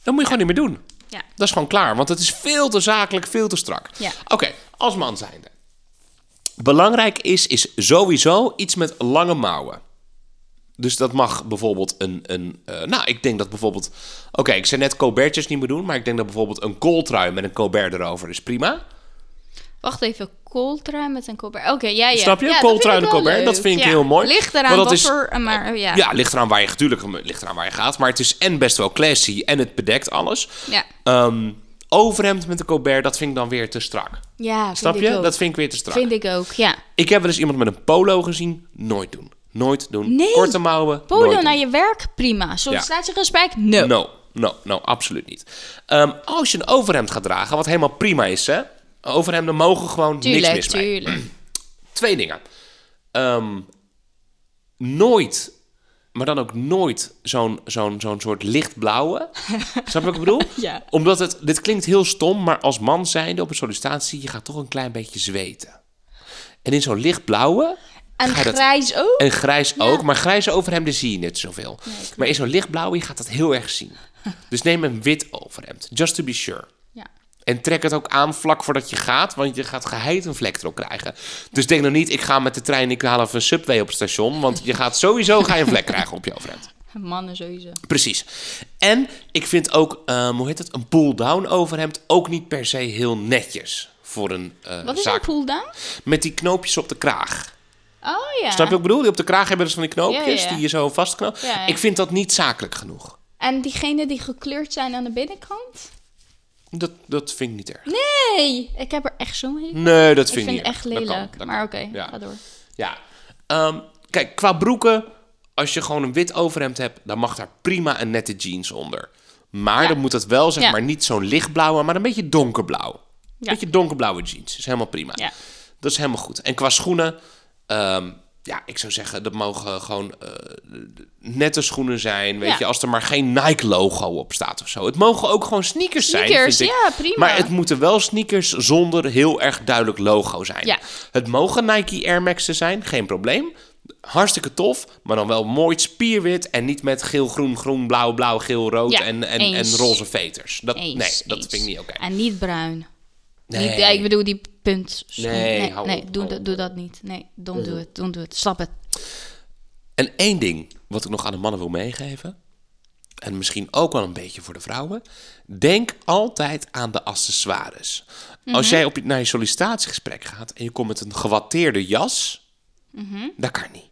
S1: Dat moet je gewoon niet meer doen.
S2: Ja.
S1: Dat is gewoon klaar, want het is veel te zakelijk, veel te strak.
S2: Ja.
S1: Oké, als man zijnde. Belangrijk is, is sowieso iets met lange mouwen. Dus dat mag bijvoorbeeld een... een eh, nou, ik denk dat bijvoorbeeld... Oké, ik zei net Colbertjes niet meer doen... maar ik denk dat bijvoorbeeld een kooltrui met een Colbert erover is prima.
S2: Wacht even, kooltrui met een colbert. Oké, ja, ja.
S1: Snap je?
S2: Ja,
S1: Kooltrui en
S2: wel
S1: colbert, dat vind ik
S2: Ja.
S1: heel mooi.
S2: Ligt eraan wat
S1: is-
S2: voor... eh, Maar, ja.
S1: Ja, ligt eraan waar je... Natuurlijk ligt eraan waar je gaat. Maar het is en best wel classy en het bedekt alles.
S2: Ja.
S1: Ehm, overhemd met een Colbert, dat vind ik dan weer te strak.
S2: Ja,
S1: Snap je? Dat vind ik weer te strak.
S2: Vind ik ook, ja.
S1: Ik heb wel eens iemand met een polo gezien. Nooit doen. Nooit doen.
S2: Nee.
S1: Korte mouwen.
S2: Polo
S1: nooit
S2: naar
S1: doen.
S2: je werk, prima. Sollicitatiegesprek, no.
S1: No, no, no, absoluut niet. Ehm, als je een overhemd gaat dragen, wat helemaal prima is, hè? Overhemden mogen gewoon niks
S2: Tuurlijk,
S1: mis mee.
S2: tuurlijk.
S1: Twee dingen. Ehm, nooit, maar dan ook nooit zo'n zo'n zo'n soort lichtblauwe. <laughs> Snap je wat ik bedoel?
S2: Ja.
S1: Omdat het, dit klinkt heel stom, maar als man zijnde op een sollicitatie, je gaat toch een klein beetje zweten. En in zo'n lichtblauwe,
S2: En
S1: dat-
S2: grijs ook?
S1: en grijs ook, maar grijze overhemden zie je niet zoveel. maar in zo'n lichtblauwe, je gaat dat heel erg zien. <laughs> Dus neem een wit overhemd, just to be sure. En trek het ook aan vlak voordat je gaat, want je gaat geheid een vlek erop krijgen. Dus denk nou niet, ik ga met de trein, ik haal even een subway op het station. Want je gaat sowieso ga je een vlek krijgen op je overhemd. <laughs>
S2: Mannen sowieso.
S1: Precies. En ik vind ook, ehm, hoe heet het, een pull-down overhemd ook niet per se heel netjes voor een eh,
S2: Wat is
S1: zaak.
S2: een pull-down?
S1: Met die knoopjes op de kraag.
S2: Oh ja.
S1: Snap je wat ik bedoel? Die op de kraag hebben dus van die knoopjes
S2: Ja, ja.
S1: die je zo vastknoopt.
S2: Ja.
S1: Ik vind dat niet zakelijk genoeg.
S2: En diegenen die gekleurd zijn aan de binnenkant?
S1: Dat, dat vind ik niet erg.
S2: Nee, ik heb er echt zo mee.
S1: Nee, dat
S2: ik
S1: vind ik
S2: vind
S1: niet
S2: het echt.
S1: Dat kan,
S2: lelijk.
S1: dat
S2: maar oké,
S1: Ja.
S2: ga door.
S1: Ja. Ehm, kijk, qua broeken, als je gewoon een wit overhemd hebt, dan mag daar prima een nette jeans onder. Maar
S2: Ja.
S1: dan moet het wel, zeg
S2: Ja.
S1: maar, niet zo'n lichtblauwe, maar een beetje donkerblauw.
S2: Ja.
S1: Beetje donkerblauwe jeans. Is helemaal prima.
S2: Ja.
S1: Dat is helemaal goed. En qua schoenen, ehm, ja, ik zou zeggen, dat mogen gewoon eh, nette schoenen zijn. Weet
S2: Ja.
S1: je, als er maar geen Nike-logo op staat of zo. Het mogen ook gewoon sneakers, zijn.
S2: Sneakers, ja, prima.
S1: Maar het moeten wel sneakers zonder heel erg duidelijk logo zijn.
S2: Ja.
S1: Het mogen Nike Air Max'en zijn, geen probleem. Hartstikke tof, maar dan wel mooi spierwit en niet met geel, groen, groen, blauw, blauw, geel, rood
S2: Ja,
S1: en, en,
S2: eens.
S1: en roze veters. Dat,
S2: Eens,
S1: nee, dat
S2: eens.
S1: vind ik niet oké.
S2: En niet bruin.
S1: Nee.
S2: Niet, ja, ik bedoel die punt.
S1: Nee,
S2: nee,
S1: hou
S2: nee,
S1: op,
S2: doe,
S1: hou
S2: dat- doe dat niet. Nee, don't do it, don't do it. Slap het.
S1: En één ding wat ik nog aan de mannen wil meegeven, en misschien ook wel een beetje voor de vrouwen, denk altijd aan de accessoires.
S2: Mhm.
S1: Als jij op, naar je sollicitatiegesprek gaat en je komt met een gewatteerde jas, dat kan niet.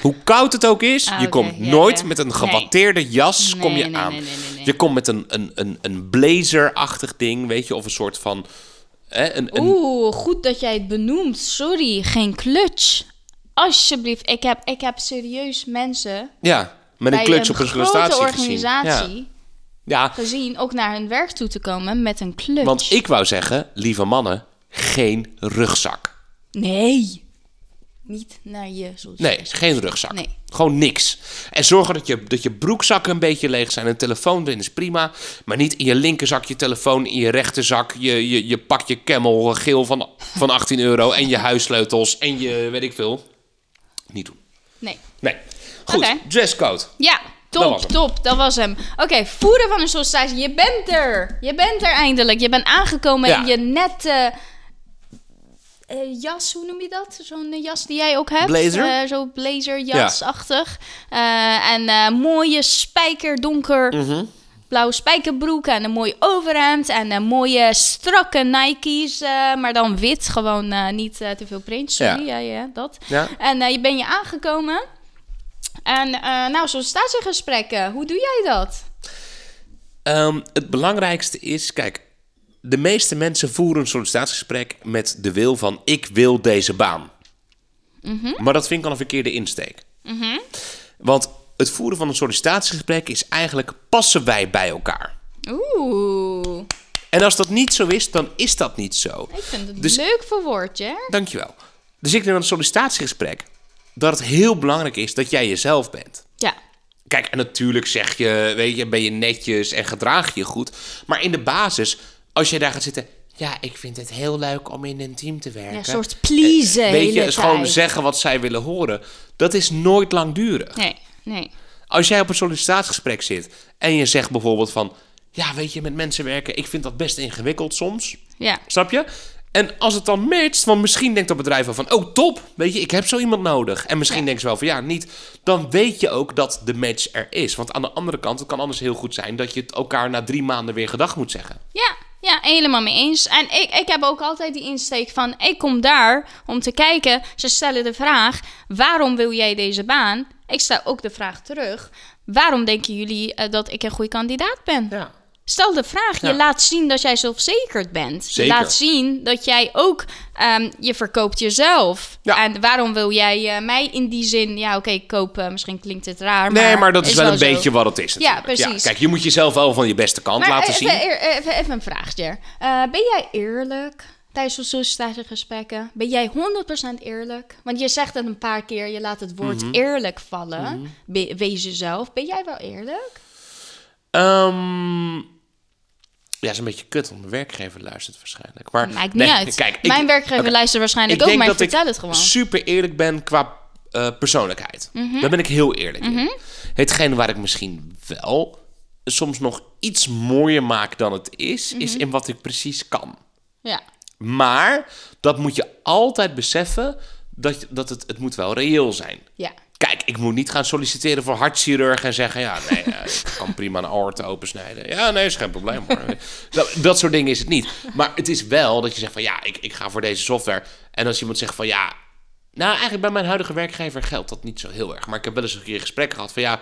S1: Hoe koud het ook is,
S2: Mhm. Ah,
S1: je
S2: oké,
S1: komt nooit met een
S2: Nee.
S1: gewatteerde jas kom je
S2: Nee,
S1: aan. Je komt met een, een, een, een blazer-achtig ding, weet je, of een soort van... Hè, een, een,
S2: Oeh, goed dat jij het benoemt. Sorry, geen clutch. Alsjeblieft, ik heb, ik heb serieus mensen
S1: ja, met een clutch
S2: een
S1: op een
S2: grote organisatie
S1: gezien. Ja. ja,
S2: gezien ook naar hun werk toe te komen met een clutch.
S1: Want ik wou zeggen, lieve mannen, geen rugzak.
S2: Nee, niet naar je.
S1: Nee, geen rugzak.
S2: Nee.
S1: Gewoon niks. En zorgen dat je, dat je broekzakken een beetje leeg zijn. Een telefoon erin is prima. Maar niet in je linkerzak je telefoon, in je rechterzak je, je, je pak je camel geel van, van 18 euro. En je huissleutels en je weet ik veel. Niet doen.
S2: Nee.
S1: Nee. Goed,
S2: Oké.
S1: dresscode.
S2: Ja,
S1: Dat
S2: Top,
S1: hem.
S2: top, dat was hem. Oké, voeren van een sollicitatie. Je bent er. Je bent er eindelijk. Je bent aangekomen
S1: Ja.
S2: in je nette eh, jas, hoe noem je dat? Zo'n eh, jas die jij ook hebt.
S1: Blazer?
S2: Eh, zo blazerjasachtig. Eh, en mooie spijkerdonker
S1: Mhm.
S2: blauwe spijkerbroek en een mooi overhemd en een mooie strakke Nike's, maar dan wit, gewoon niet te veel print. Sorry, ja, ja, dat.
S1: Ja.
S2: En je ben je aangekomen. En nou, sollicitatiegesprekken, hoe doe jij dat?
S1: Ehm, het belangrijkste is, kijk, de meeste mensen voeren een sollicitatiegesprek met de wil van ik wil deze baan. Maar dat vind ik al een verkeerde insteek. Want het voeren van een sollicitatiegesprek is eigenlijk passen wij bij elkaar.
S2: Oeh,
S1: En als dat niet zo is, dan is dat niet zo.
S2: ik vind het
S1: Dus-
S2: leuk verwoord, hè?
S1: Dankjewel. Dus ik denk aan een sollicitatiegesprek dat het heel belangrijk is dat jij jezelf bent.
S2: Ja,
S1: Kijk, en natuurlijk zeg je, weet je, ben je netjes en gedraag je goed. Maar in de basis, als jij daar gaat zitten... Ja, ik vind het heel leuk om in een team te werken.
S2: ja een soort pleasen
S1: Eh, Weet je, is gewoon zeggen wat zij willen horen. Dat is nooit langdurig.
S2: Nee, nee.
S1: Als jij op een sollicitatiegesprek zit en je zegt bijvoorbeeld van... Ja, weet je, met mensen werken, ik vind dat best ingewikkeld soms.
S2: Ja,
S1: Snap je? En als het dan matcht, want misschien denkt dat bedrijf wel van... Oh, top, weet je, ik heb zo iemand nodig. En misschien
S2: Ja.
S1: denken ze wel van ja, niet. Dan weet je ook dat de match er is. Want aan de andere kant, het kan anders heel goed zijn... dat je het elkaar na drie maanden weer gedag moet zeggen.
S2: Ja, ja, helemaal mee eens. En ik, ik heb ook altijd die insteek van... ik kom daar om te kijken. Ze stellen de vraag... waarom wil jij deze baan? Ik stel ook de vraag terug... waarom denken jullie eh, dat ik een goede kandidaat ben?
S1: Ja.
S2: Stel de vraag.
S1: Ja.
S2: Je laat zien dat jij zelfverzekerd bent.
S1: Zeker.
S2: Je laat zien dat jij ook... ehm, je verkoopt jezelf.
S1: Ja.
S2: En waarom wil jij eh, mij in die zin... Ja, oké, kopen. Misschien klinkt het raar, maar...
S1: Nee, maar dat is, wel een
S2: zo.
S1: beetje wat het is
S2: Ja, precies.
S1: kijk, je moet jezelf wel van je beste kant
S2: Maar
S1: laten
S2: even,
S1: zien.
S2: even, even een vraagje. Eh, ben jij eerlijk tijdens de sollicitatiegesprekken? Ben jij 100% eerlijk? Want je zegt het een paar keer, je laat het woord
S1: Mhm.
S2: eerlijk vallen. Be- wees jezelf. Ben jij wel eerlijk?
S1: Ehm, ja, is een beetje kut, want mijn werkgever luistert waarschijnlijk. Maar,
S2: Maakt
S1: nee,
S2: niet uit.
S1: Kijk, ik-
S2: Mijn werkgever luistert waarschijnlijk
S1: ik
S2: ook, maar
S1: dat
S2: vertel
S1: ik
S2: het gewoon. Mhm.
S1: super eerlijk ben qua eh, persoonlijkheid. Daar ben ik heel eerlijk in. Hetgeen waar ik misschien wel soms nog iets mooier maak dan het is, is
S2: Mhm.
S1: in wat ik precies kan.
S2: Ja.
S1: Maar dat moet je altijd beseffen dat, dat het, het moet wel reëel zijn.
S2: Ja.
S1: Kijk, ik moet niet gaan solliciteren voor hartchirurg en zeggen... ja, nee, eh, ik kan prima een aorte opensnijden. Ja, nee, is geen probleem hoor. dat, dat soort dingen is het niet. Maar het is wel dat je zegt van... ja, ik, ik ga voor deze software. En als iemand zegt van ja... nou, eigenlijk bij mijn huidige werkgever geldt dat niet zo heel erg. Maar ik heb wel eens een keer gesprek gehad van... ja,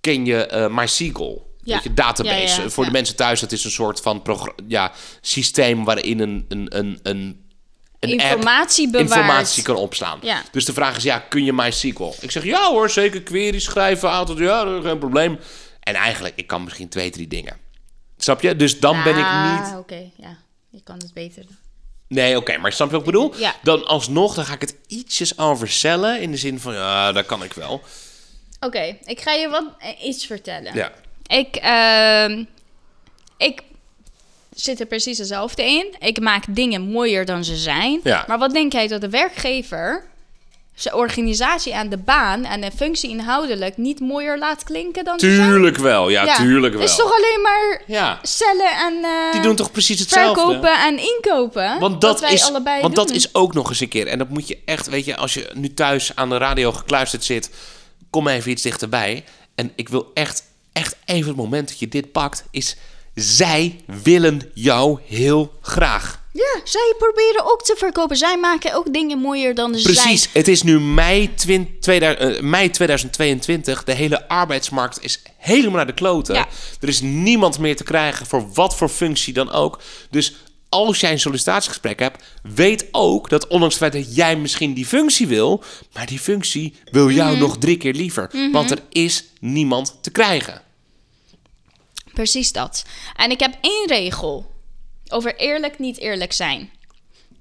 S1: ken je eh MySQL?
S2: Ja.
S1: Je, database.
S2: Ja, ja, ja.
S1: Voor de mensen thuis, dat is een soort van ja, systeem... waarin een, een, een, een, een
S2: Informatie bewaart.
S1: informatie kan opslaan.
S2: Ja.
S1: Dus de vraag is, ja, kun je MySQL? Ik zeg, ja hoor, zeker queries schrijven, aantal, ja, geen probleem. En eigenlijk, ik kan misschien twee, drie dingen. Snap je? Dus dan ben ik
S2: Ah,
S1: niet...
S2: oké. Ja, je kan het beter doen.
S1: Nee, oké, maar snap je wat ik bedoel?
S2: Ja.
S1: Dan alsnog, dan ga ik het ietsjes overcellen in de zin van, ja, dat kan ik wel.
S2: Oké, ik ga je wat, eh, iets vertellen.
S1: Ja.
S2: Ik, ehm, ik zit er precies hetzelfde in. Ik maak dingen mooier dan ze zijn.
S1: Ja.
S2: Maar wat denk jij dat de werkgever zijn organisatie aan de baan en de functie inhoudelijk niet mooier laat klinken dan?
S1: Tuurlijk wel, ja, tuurlijk wel.
S2: Het is toch alleen maar
S1: Ja,
S2: cellen en eh,
S1: die doen toch precies hetzelfde?
S2: verkopen en inkopen?
S1: Want dat,
S2: wij
S1: is,
S2: allebei
S1: want
S2: doen.
S1: dat is ook nog eens een keer. En dat moet je echt, weet je, als je nu thuis aan de radio gekluisterd zit, kom even iets dichterbij. En ik wil echt, echt even het moment dat je dit pakt, is zij willen jou heel graag.
S2: Ja, zij proberen ook te verkopen. Zij maken ook dingen mooier dan ze zijn.
S1: Precies, het is nu mei, 20, 2000, eh, mei 2022. De hele arbeidsmarkt is helemaal naar de kloten.
S2: Ja.
S1: Er is niemand meer te krijgen voor wat voor functie dan ook. Dus als jij een sollicitatiegesprek hebt, weet ook dat ondanks het feit dat jij misschien die functie wil, maar die functie wil jou
S2: Mhm.
S1: nog drie keer liever. Want er is niemand te krijgen.
S2: Precies dat. En ik heb één regel over eerlijk niet eerlijk zijn.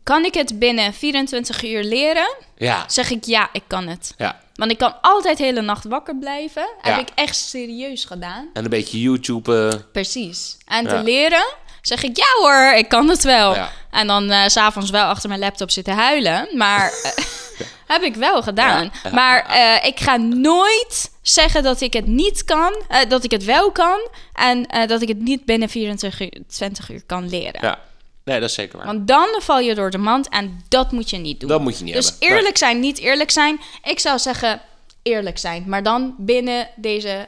S2: Kan ik het binnen 24 uur leren?
S1: Ja,
S2: Zeg ik ja, ik kan het.
S1: ja.
S2: Want ik kan altijd de hele nacht wakker blijven.
S1: Ja.
S2: Heb ik echt serieus gedaan.
S1: En een beetje YouTube. eh,
S2: Precies. En
S1: Ja.
S2: te leren zeg ik ja hoor, ik kan het wel.
S1: Ja.
S2: En dan eh, s s'avonds wel achter mijn laptop zitten huilen. Maar, <laughs> eh, <laughs> Heb ik wel gedaan.
S1: Ja,
S2: maar eh, ik ga nooit zeggen dat ik het niet kan, eh, dat ik het wel kan en eh, dat ik het niet binnen 24 uur, 20 uur kan leren.
S1: Ja, nee, dat is zeker waar.
S2: Want dan val je door de mand en dat moet je niet doen.
S1: Dat moet je niet
S2: dus
S1: hebben.
S2: eerlijk zijn, niet eerlijk zijn. Ik zou zeggen eerlijk zijn, maar dan binnen deze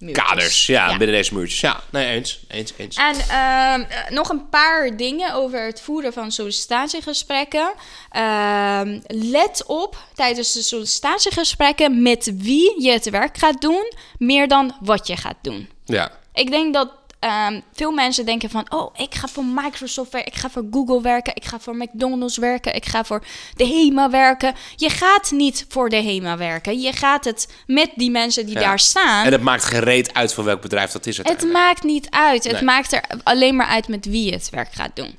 S2: muurtjes.
S1: Kaders, ja, binnen deze muurtjes. Ja, nee, eens, eens, eens.
S2: En ehm, eh, nog een paar dingen over het voeren van sollicitatiegesprekken. Ehm, let op tijdens de sollicitatiegesprekken met wie je het werk gaat doen, meer dan wat je gaat doen.
S1: Ja,
S2: Ik denk dat ehm, veel mensen denken van... oh, ik ga voor Microsoft werken, ik ga voor Google werken... ik ga voor McDonald's werken, ik ga voor de HEMA werken. Je gaat niet voor de HEMA werken. Je gaat het met die mensen die
S1: Ja.
S2: daar staan...
S1: en het maakt geen reet uit van welk bedrijf dat is
S2: het maakt niet uit. Het maakt er alleen maar uit met wie je het werk gaat doen.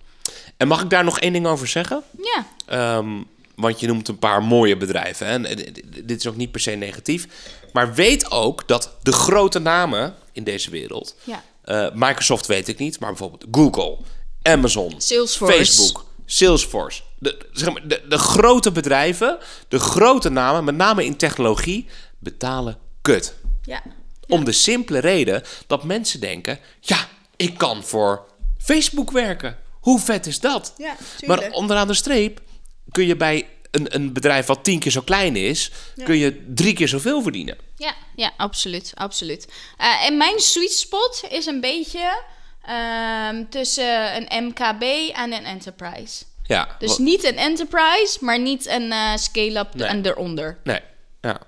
S1: En mag ik daar nog één ding over zeggen?
S2: Ja,
S1: Ehm, want je noemt een paar mooie bedrijven. hè. En eh, dit is ook niet per se negatief. Maar weet ook dat de grote namen in deze wereld...
S2: Ja.
S1: Eh, Microsoft weet ik niet, maar bijvoorbeeld Google, Amazon,
S2: Salesforce.
S1: Facebook, Salesforce. De, zeg maar, de, de grote bedrijven, de grote namen, met name in technologie, betalen kut.
S2: ja.
S1: Om de simpele reden dat mensen denken: ja, ik kan voor Facebook werken. Hoe vet is dat?
S2: Ja,
S1: maar onderaan de streep kun je bij een, een bedrijf wat tien keer zo klein is, kun je drie keer zoveel verdienen.
S2: Ja, ja, absoluut, absoluut. Eh, en mijn sweet spot is een beetje ehm, tussen een MKB en een enterprise.
S1: Ja,
S2: Dus
S1: wat-
S2: niet een enterprise, maar niet een eh, scale-up
S1: Nee.
S2: en eronder.
S1: nee, ja,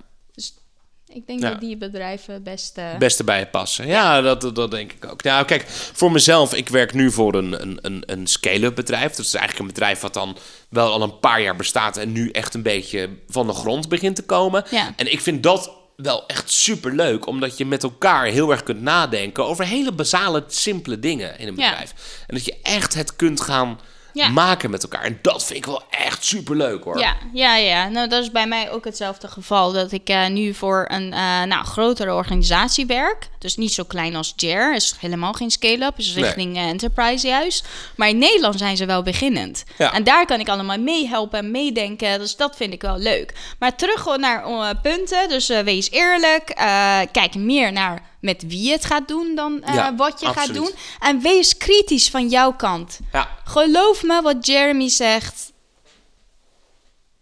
S2: ik denk
S1: Ja.
S2: dat die bedrijven best... eh,
S1: beste bij je passen. Ja, dat, dat, denk ik ook. Nou, kijk, voor mezelf, ik werk nu voor een, een, een, een scale-up bedrijf. Dat is eigenlijk een bedrijf wat dan wel al een paar jaar bestaat en nu echt een beetje van de grond begint te komen.
S2: Ja.
S1: En ik vind dat wel echt super leuk, omdat je met elkaar heel erg kunt nadenken over hele basale, simpele dingen in een
S2: Ja.
S1: bedrijf. En dat je echt het kunt gaan
S2: Ja.
S1: maken met elkaar. En dat vind ik wel echt super leuk hoor.
S2: Ja, ja, ja. Nou, dat is bij mij ook hetzelfde geval. Dat ik eh, nu voor een eh, nou, grotere organisatie werk. Dus niet zo klein als JAIR. Is helemaal geen scale-up. Is
S1: Nee.
S2: richting eh, enterprise juist. Maar in Nederland zijn ze wel beginnend.
S1: Ja.
S2: En daar kan ik allemaal meehelpen en meedenken. Dus dat vind ik wel leuk. Maar terug naar punten. Dus wees eerlijk. Kijk meer naar met wie je het gaat doen dan eh,
S1: Ja,
S2: wat je gaat doen. En wees kritisch van jouw kant.
S1: Ja.
S2: Geloof me wat Jeremy zegt.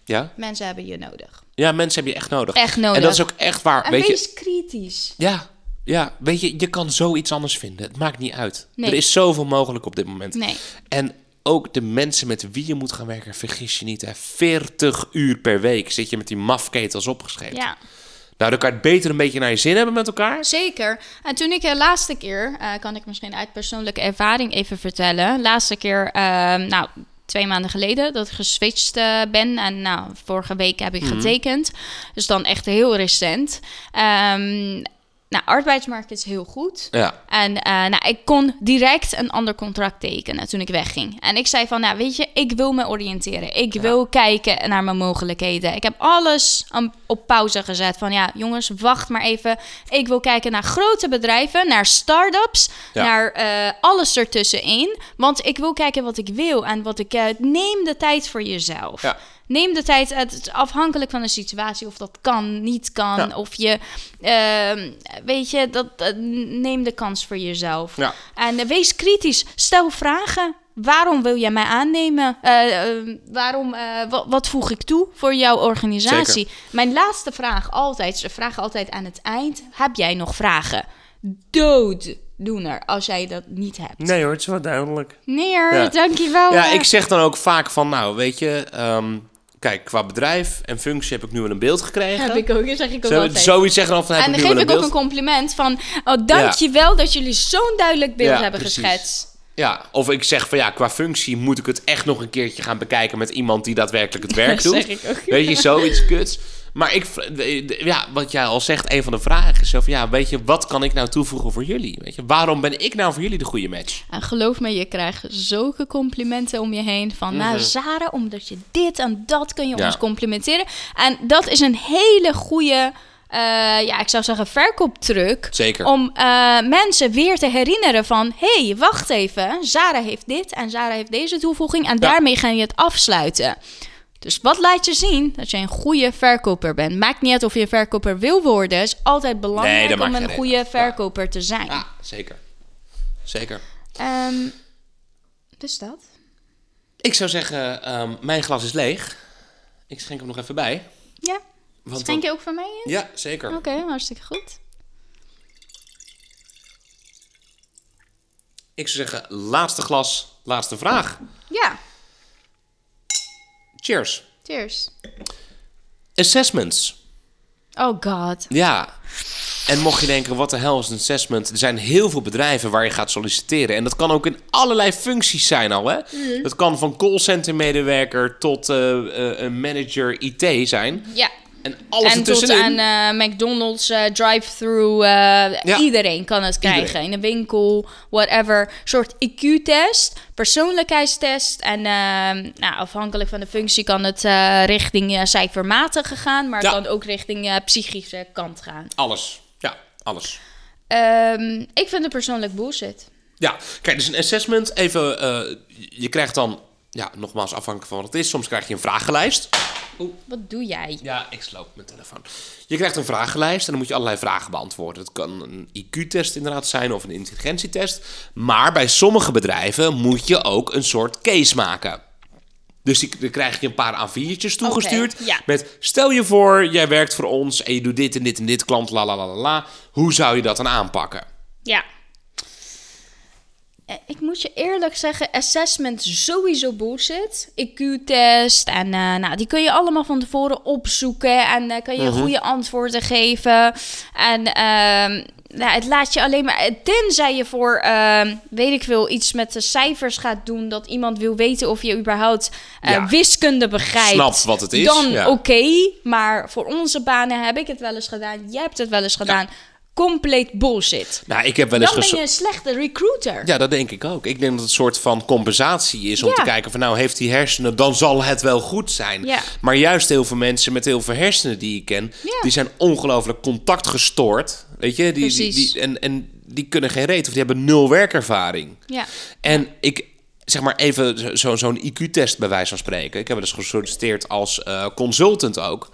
S1: Ja?
S2: Mensen hebben je nodig.
S1: ja, mensen heb je echt nodig.
S2: Echt nodig.
S1: En dat is ook echt waar.
S2: En
S1: Weet je,
S2: wees kritisch.
S1: Ja, ja, weet je, je kan zoiets anders vinden. Het maakt niet uit.
S2: Nee.
S1: Er is zoveel mogelijk op dit moment.
S2: Nee.
S1: En ook de mensen met wie je moet gaan werken, vergis je niet. Hè. 40 uur per week zit je met die mafketels opgeschreven.
S2: Ja,
S1: Nou, dan kan je het beter een beetje naar je zin hebben met elkaar.
S2: zeker. En toen ik de laatste keer, eh, kan ik misschien uit persoonlijke ervaring even vertellen. Laatste keer, ehm, nou, twee maanden geleden, dat ik geswitcht eh, ben. En nou, vorige week heb ik getekend. Dus dan echt heel recent. Ehm nou, arbeidsmarkt is heel goed.
S1: Ja,
S2: En eh, nou, ik kon direct een ander contract tekenen toen ik wegging. En ik zei van, nou weet je, ik wil me oriënteren. Ik wil kijken naar mijn mogelijkheden. Ik heb alles op pauze gezet. Van ja, jongens, wacht maar even. Ik wil kijken naar grote bedrijven, naar start-ups,
S1: Ja.
S2: naar eh, alles ertussenin. Want ik wil kijken wat ik wil en wat ik... eh, neem de tijd voor jezelf.
S1: Ja.
S2: Neem de tijd, het is afhankelijk van de situatie, of dat kan, niet kan.
S1: Ja.
S2: Of je, ehm, weet je, dat, neem de kans voor jezelf.
S1: Ja.
S2: En eh, wees kritisch. Stel vragen. Waarom wil jij mij aannemen? Eh, eh, waarom, eh, wat, voeg ik toe voor jouw organisatie? Mijn laatste vraag altijd, ze vragen altijd aan het eind: heb jij nog vragen? Dooddoener als jij dat niet hebt.
S1: nee hoor, het is wel duidelijk.
S2: Nee hoor,
S1: Ja.
S2: dankjewel.
S1: Ja, ik zeg dan ook vaak van, nou, weet je... ehm, kijk, qua bedrijf en functie heb ik nu wel een beeld gekregen.
S2: heb ik ook, zeg ik ook
S1: Zo,
S2: altijd.
S1: zoiets zeggen dan van, heb
S2: en
S1: ik
S2: dan
S1: wel
S2: geef
S1: een
S2: ik ook
S1: beeld.
S2: een compliment van... Oh, dankjewel dat jullie zo'n duidelijk beeld
S1: Ja,
S2: hebben
S1: precies.
S2: geschetst.
S1: Ja, of ik zeg van ja, qua functie moet ik het echt nog een keertje gaan bekijken met iemand die daadwerkelijk het werk <laughs>
S2: Dat
S1: doet.
S2: zeg ik ook.
S1: Weet je, zoiets kuts. Maar ik, ja, wat jij al zegt, een van de vragen is van ja, weet je, wat kan ik nou toevoegen voor jullie? Weet je, waarom ben ik nou voor jullie de goede match?
S2: En geloof me, je krijgt zulke complimenten om je heen. Van, nou Zara, omdat je dit en dat kun je
S1: Mhm. Ja.
S2: ons complimenteren. En dat is een hele goede, eh, ja, ik zou zeggen verkooptruc.
S1: Zeker.
S2: Om eh, mensen weer te herinneren van... hé, hey, wacht even, Zara heeft dit en Zara heeft deze toevoeging... en daarmee ga je het afsluiten. Dus wat laat je zien? Dat je een goede verkoper bent. Maakt niet uit of je een verkoper wil worden. Het is altijd belangrijk om een goede.
S1: Ja.
S2: verkoper te zijn.
S1: Ja, zeker. Zeker.
S2: Ehm, dus dat.
S1: Ik zou zeggen, ehm, mijn glas is leeg. Ik schenk hem nog even bij.
S2: Ja.
S1: Want
S2: Schenk je ook van mij in?
S1: Ja, zeker.
S2: Oké, hartstikke goed.
S1: Ik zou zeggen, laatste glas, laatste vraag.
S2: Ja.
S1: Cheers.
S2: Cheers.
S1: Assessments.
S2: Oh god.
S1: Ja. En mocht je denken, wat de hel is een assessment? Er zijn heel veel bedrijven waar je gaat solliciteren. En dat kan ook in allerlei functies zijn al. Hè?
S2: Mhm.
S1: Dat kan van callcenter medewerker tot eh, eh, een manager IT zijn.
S2: Ja.
S1: En alles
S2: en tot aan eh, McDonald's eh, drive-thru. eh,
S1: Ja.
S2: Iedereen kan het krijgen.
S1: Iedereen.
S2: In een winkel, whatever. Een soort IQ-test, persoonlijkheidstest. En eh, nou, afhankelijk van de functie kan het richting cijfermatige gaan. Maar
S1: Ja.
S2: het kan ook richting psychische kant gaan.
S1: Alles. Ja, alles.
S2: Ehm, ik vind het persoonlijk bullshit.
S1: Ja, kijk, dus een assessment. Even, je krijgt dan, ja, nogmaals afhankelijk van wat het is. Soms krijg je een vragenlijst.
S2: Wat doe jij?
S1: Ja, ik sloop mijn telefoon. Je krijgt een vragenlijst en dan moet je allerlei vragen beantwoorden. Het kan een IQ-test inderdaad zijn of een intelligentietest. Maar bij sommige bedrijven moet je ook een soort case maken. Dus die, dan krijg je een paar A4'tjes toegestuurd.
S2: Ja.
S1: Met stel je voor, jij werkt voor ons en je doet dit en dit en dit klant, la la la la la. Hoe zou je dat dan aanpakken?
S2: Ja. Eh, Ik moet je eerlijk zeggen, assessment sowieso bullshit. IQ-test en eh, nou, die kun je allemaal van tevoren opzoeken en eh, kan je goede antwoorden geven. En nou, het laat je alleen maar, tenzij je voor, ehm, weet ik veel, iets met de cijfers gaat doen, dat iemand wil weten of je überhaupt
S1: Ja.
S2: wiskunde begrijpt.
S1: Snapt wat het is,
S2: Dan
S1: ja.
S2: oké, maar voor onze banen heb ik het wel eens gedaan, jij hebt het wel eens gedaan. Compleet bullshit.
S1: Nou, ik heb wel eens
S2: Dan ben je een slechte recruiter.
S1: Ja, dat denk ik ook. Ik denk dat het een soort van compensatie is om
S2: Ja.
S1: te kijken van nou, heeft hij hersenen, dan zal het wel goed zijn.
S2: Ja.
S1: Maar juist heel veel mensen met heel veel hersenen die ik ken,
S2: Ja.
S1: die zijn ongelooflijk contactgestoord. Weet je, die, die, en, en die kunnen geen reet of die hebben nul werkervaring.
S2: Ja.
S1: En ik zeg maar even zo- zo, zo'n IQ-test bij wijze van spreken. Ik heb eens gesolliciteerd als eh, consultant ook.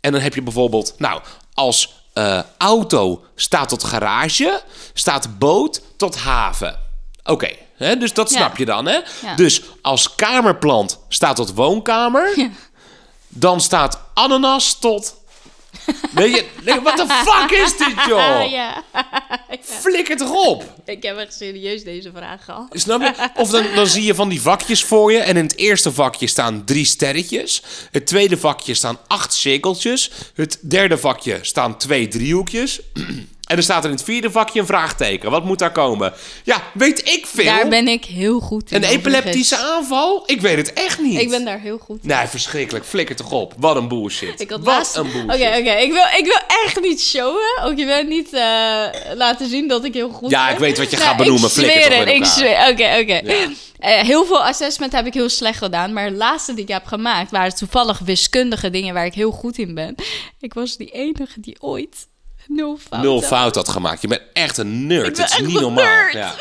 S1: En dan heb je bijvoorbeeld, nou, als eh, auto staat tot garage, staat boot tot haven. Oké, hè, dus dat
S2: Ja.
S1: snap je dan, hè?
S2: Ja.
S1: Dus als kamerplant staat tot woonkamer, dan staat ananas tot... Weet je, nee, what the fuck is dit, joh? <laughs>
S2: Ja. <laughs>
S1: Flikker toch op?
S2: Ik heb echt serieus deze vraag gehad.
S1: Snap je? Of dan, dan zie je van die vakjes voor je. En in het eerste vakje staan drie sterretjes. Het tweede vakje staan acht cirkeltjes. Het derde vakje staan twee driehoekjes. <clears throat> En er staat er in het vierde vakje een vraagteken. Wat moet daar komen? Ja, weet ik veel.
S2: Daar ben ik heel goed in.
S1: een epileptische aanval? Ik weet het echt niet.
S2: Ik ben daar heel goed in.
S1: Nee, verschrikkelijk. Flikker toch op. Wat een bullshit.
S2: Ik had
S1: Wat
S2: laatst...
S1: een
S2: Oké,
S1: bullshit.
S2: oké. Ik, wil, ik wil echt niet showen. Ook je wil niet eh, laten zien dat ik heel goed
S1: Ja,
S2: ben.
S1: ik weet wat je
S2: Nou,
S1: gaat benoemen.
S2: Ik
S1: Flikker toch
S2: Ik zweer. Oké, oké.
S1: Ja.
S2: Eh, heel veel assessment heb ik heel slecht gedaan. Maar de laatste die ik heb gemaakt... waren toevallig wiskundige dingen waar ik heel goed in ben. Ik was die enige die ooit nul fout
S1: Nul
S2: had.
S1: fout had gemaakt. Je bent echt een nerd. Het is niet normaal. Ja. <laughs>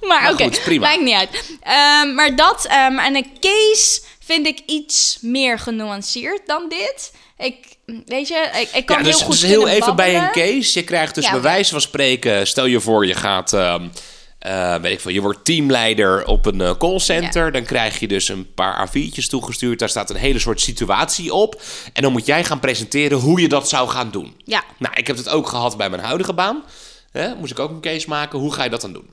S2: Maar
S1: Maar
S2: oké,
S1: prima.
S2: maakt niet uit. Ehm, maar dat ehm, en een case vind ik iets meer genuanceerd dan dit. Ik, weet je, ik, ik kan
S1: Ja, dus,
S2: heel goed
S1: dus heel even bij een case. Je krijgt dus
S2: Ja,
S1: bij
S2: oké.
S1: wijze van spreken, stel je voor je gaat, ehm, eh, weet ik veel, je wordt teamleider op een eh, callcenter. Dan krijg je dus een paar A4'tjes toegestuurd. Daar staat een hele soort situatie op. En dan moet jij gaan presenteren hoe je dat zou gaan doen.
S2: Ja,
S1: Nou, ik heb het ook gehad bij mijn huidige baan. Hè, moest ik ook een case maken. Hoe ga je dat dan doen?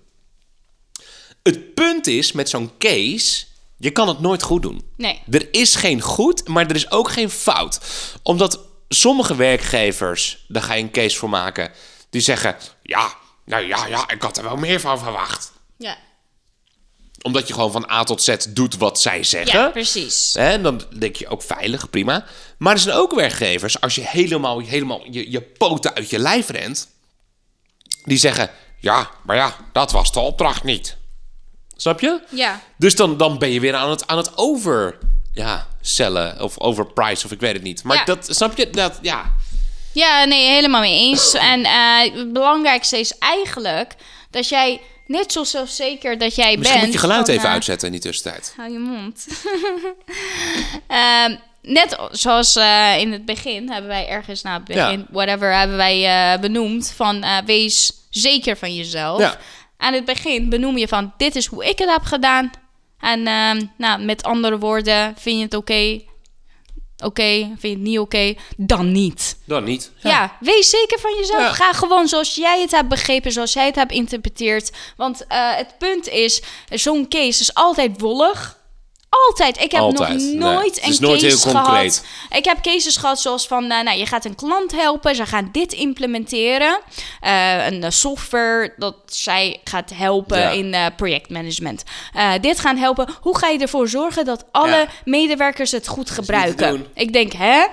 S1: Het punt is met zo'n case, je kan het nooit goed doen.
S2: nee.
S1: Er is geen goed, maar er is ook geen fout. Omdat sommige werkgevers, daar ga je een case voor maken, die zeggen: Ja, nou ja, ja, ik had er wel meer van verwacht.
S2: Ja,
S1: Omdat je gewoon van A tot Z doet wat zij zeggen.
S2: ja precies.
S1: En dan denk je ook veilig, prima. Maar er zijn ook werkgevers, als je helemaal, helemaal je, je poten uit je lijf rent, die zeggen: Ja, maar ja, dat was de opdracht niet. Snap je?
S2: Ja,
S1: Dus dan, dan ben je weer aan het, aan het over... Ja, cellen of overprice of ik weet het niet. Maar
S2: Ja.
S1: dat, snap je? Dat, ja.
S2: Ja nee, helemaal mee eens. En eh, het belangrijkste is eigenlijk dat jij net zo zelfzeker dat jij
S1: Misschien
S2: bent...
S1: moet je geluid
S2: van,
S1: even
S2: eh,
S1: uitzetten in die tussentijd.
S2: Hou je mond. <laughs> Ehm, net zoals eh, in het begin hebben wij ergens, nou, het begin,
S1: Ja.
S2: whatever, hebben wij eh, benoemd van eh, wees zeker van jezelf.
S1: Ja.
S2: Aan het begin benoem je van dit is hoe ik het heb gedaan. En ehm, nou, met andere woorden, vind je het oké? Oké, vind je het niet oké? Dan niet.
S1: Dan niet.
S2: Ja. wees zeker van jezelf.
S1: Ja.
S2: Ga gewoon zoals jij het hebt begrepen, zoals jij het hebt geïnterpreteerd. Want eh, het punt is, zo'n case is altijd wollig. Altijd. Ik heb
S1: Altijd.
S2: nog
S1: Nee,
S2: nooit
S1: het
S2: een
S1: is nooit
S2: case
S1: concreet.
S2: gehad. Ik heb cases gehad zoals van, eh, nou, je gaat een klant helpen, ze gaan dit implementeren. Eh, een eh, software dat zij gaat helpen
S1: Ja.
S2: in projectmanagement. Dit gaan helpen. Hoe ga je ervoor zorgen dat alle
S1: Ja.
S2: medewerkers het goed gebruiken? Ik denk, hè?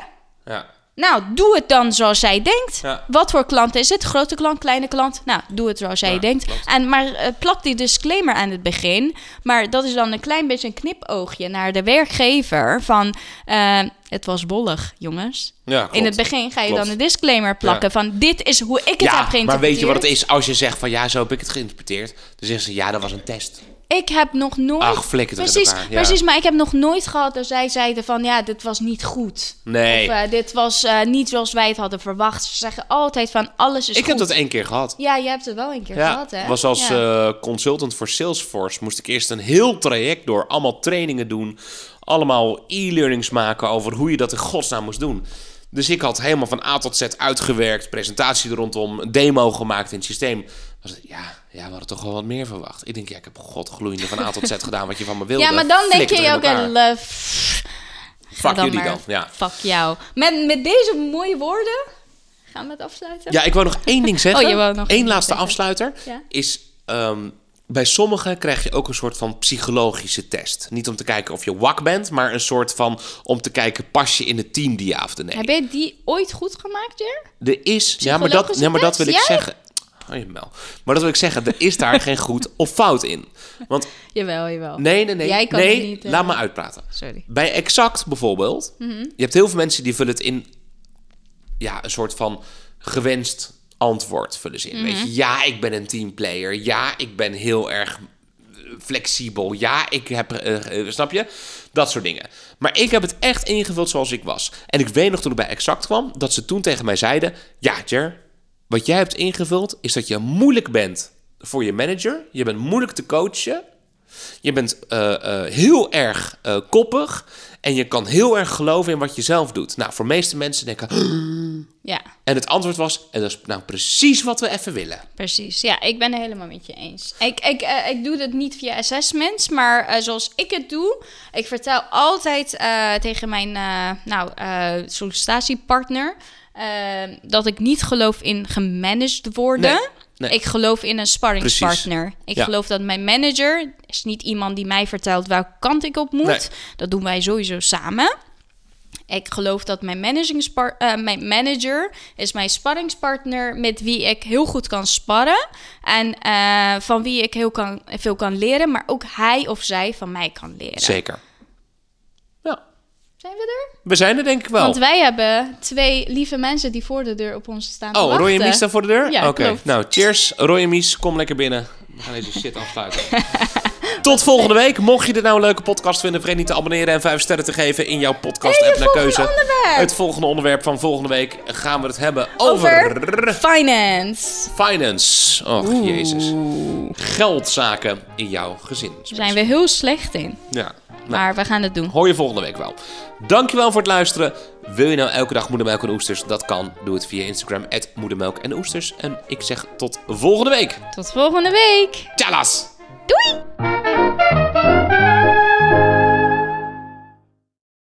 S1: Ja.
S2: Nou, doe het dan zoals zij denkt.
S1: Ja.
S2: Wat voor klant is het? Grote klant, kleine klant? Nou, doe het zoals
S1: Ja,
S2: denkt.
S1: klopt.
S2: En, maar eh, plak die disclaimer aan het begin. Maar dat is dan een klein beetje een knipoogje naar de werkgever. Van, eh, het was bollig, jongens.
S1: Ja.
S2: In het begin ga je
S1: Klopt.
S2: dan een disclaimer plakken van... dit is hoe ik het heb
S1: Ja,
S2: geïnterpreteerd.
S1: maar weet je wat het is? Als je zegt van ja, zo heb ik het geïnterpreteerd. Dan zeggen ze ja, dat was een test.
S2: Ik heb nog nooit...
S1: Ach, flikker het
S2: precies,
S1: elkaar, ja.
S2: precies, maar ik heb nog nooit gehad dat zij zeiden van... ja, dit was niet goed.
S1: Nee.
S2: Of eh, dit was eh, niet zoals wij het hadden verwacht. Ze zeggen altijd van alles is
S1: ik
S2: goed.
S1: heb dat één keer gehad.
S2: Ja, je hebt het wel een keer
S1: Ja,
S2: gehad, hè?
S1: was als
S2: Ja.
S1: eh, consultant voor Salesforce moest ik eerst een heel traject door, allemaal trainingen doen, allemaal e-learnings maken over hoe je dat in godsnaam moest doen. Dus ik had helemaal van A tot Z uitgewerkt, presentatie er rondom, een demo gemaakt in het systeem. Was het, ja, ja, we hadden toch wel wat meer verwacht. Ik denk, ja, ik heb godgloeiende van A tot Z <laughs> gedaan wat je van me wilde.
S2: ja, maar dan denk je ook een love.
S1: Fuck jullie dan, ja.
S2: Fuck jou. Met, met deze mooie woorden gaan we het afsluiten.
S1: Ja, ik wou nog één ding <laughs> zeggen.
S2: Oh, je wou nog één
S1: Eén laatste
S2: zeggen.
S1: afsluiter.
S2: Ja.
S1: Is ehm, bij sommigen krijg je ook een soort van psychologische test. Niet om te kijken of je wak bent, maar een soort van om te kijken pas je in het team die ja of de nee.
S2: Heb je die ooit goed gemaakt, Jer?
S1: Er is, ja maar, dat, ja, maar dat wil ik?
S2: Jij?
S1: zeggen. Oh, je mel. Maar dat wil ik zeggen, er is daar <laughs> geen goed of fout in. Want
S2: Jawel, jawel.
S1: nee, nee, nee.
S2: Jij kan
S1: nee,
S2: niet, eh,
S1: laat me uitpraten.
S2: Sorry.
S1: Bij Exact bijvoorbeeld,
S2: Mhm.
S1: je hebt heel veel mensen die vullen het in ja, een soort van gewenst antwoord vullen ze in. Weet
S2: Mhm.
S1: je, ja, ik ben een teamplayer. Ja, ik ben heel erg eh, flexibel. Ja, ik heb, eh, eh, snap je? Dat soort dingen. Maar ik heb het echt ingevuld zoals ik was. En ik weet nog toen ik bij Exact kwam, dat ze toen tegen mij zeiden: Ja, Jer, wat jij hebt ingevuld is dat je moeilijk bent voor je manager. Je bent moeilijk te coachen. Je bent eh, eh, heel erg eh, koppig. En je kan heel erg geloven in wat je zelf doet. Nou, voor de meeste mensen denken.
S2: Ja,
S1: En het antwoord was: En dat is nou precies wat we even willen.
S2: precies. Ja, ik ben het helemaal met je eens. Ik, ik, ik doe dat niet via assessments, maar zoals ik het doe, ik vertel altijd tegen mijn nou, sollicitatiepartner eh, dat ik niet geloof in gemanaged worden.
S1: Nee, nee.
S2: Ik geloof in een sparringspartner. Ik
S1: Ja.
S2: geloof dat mijn manager is niet iemand die mij vertelt welke kant ik op moet.
S1: Nee.
S2: Dat doen wij sowieso samen. Ik geloof dat mijn, managingspar- eh, mijn manager is mijn sparringspartner met wie ik heel goed kan sparren. En eh, van wie ik heel kan, veel kan leren, maar ook hij of zij van mij kan leren.
S1: Zeker.
S2: Zijn we er?
S1: we zijn er denk ik wel.
S2: Want wij hebben twee lieve mensen die voor de deur op ons staan.
S1: Oh, Roy en. Mies staan voor de deur?
S2: Ja,
S1: Oké, nou, cheers. Roy en Mies, kom lekker binnen. We gaan deze shit afsluiten. <laughs> Tot volgende week. Mocht je dit nou een leuke podcast vinden, vergeet niet te abonneren en 5 sterren te geven in jouw podcast app naar keuze.
S2: onderwerp.
S1: Het volgende onderwerp van volgende week gaan we het hebben over,
S2: Over finance.
S1: finance. Och, jezus. Geldzaken in jouw gezin.
S2: Daar zijn we heel slecht in.
S1: Ja. Nou,
S2: Maar we gaan het doen.
S1: hoor je volgende week wel. Dankjewel voor het luisteren. Wil je nou elke dag moedermelk en oesters? Dat kan. Doe het via Instagram, moedermelk en oesters. En ik zeg tot volgende week.
S2: Tot volgende week.
S1: Tjallas!
S2: Doei!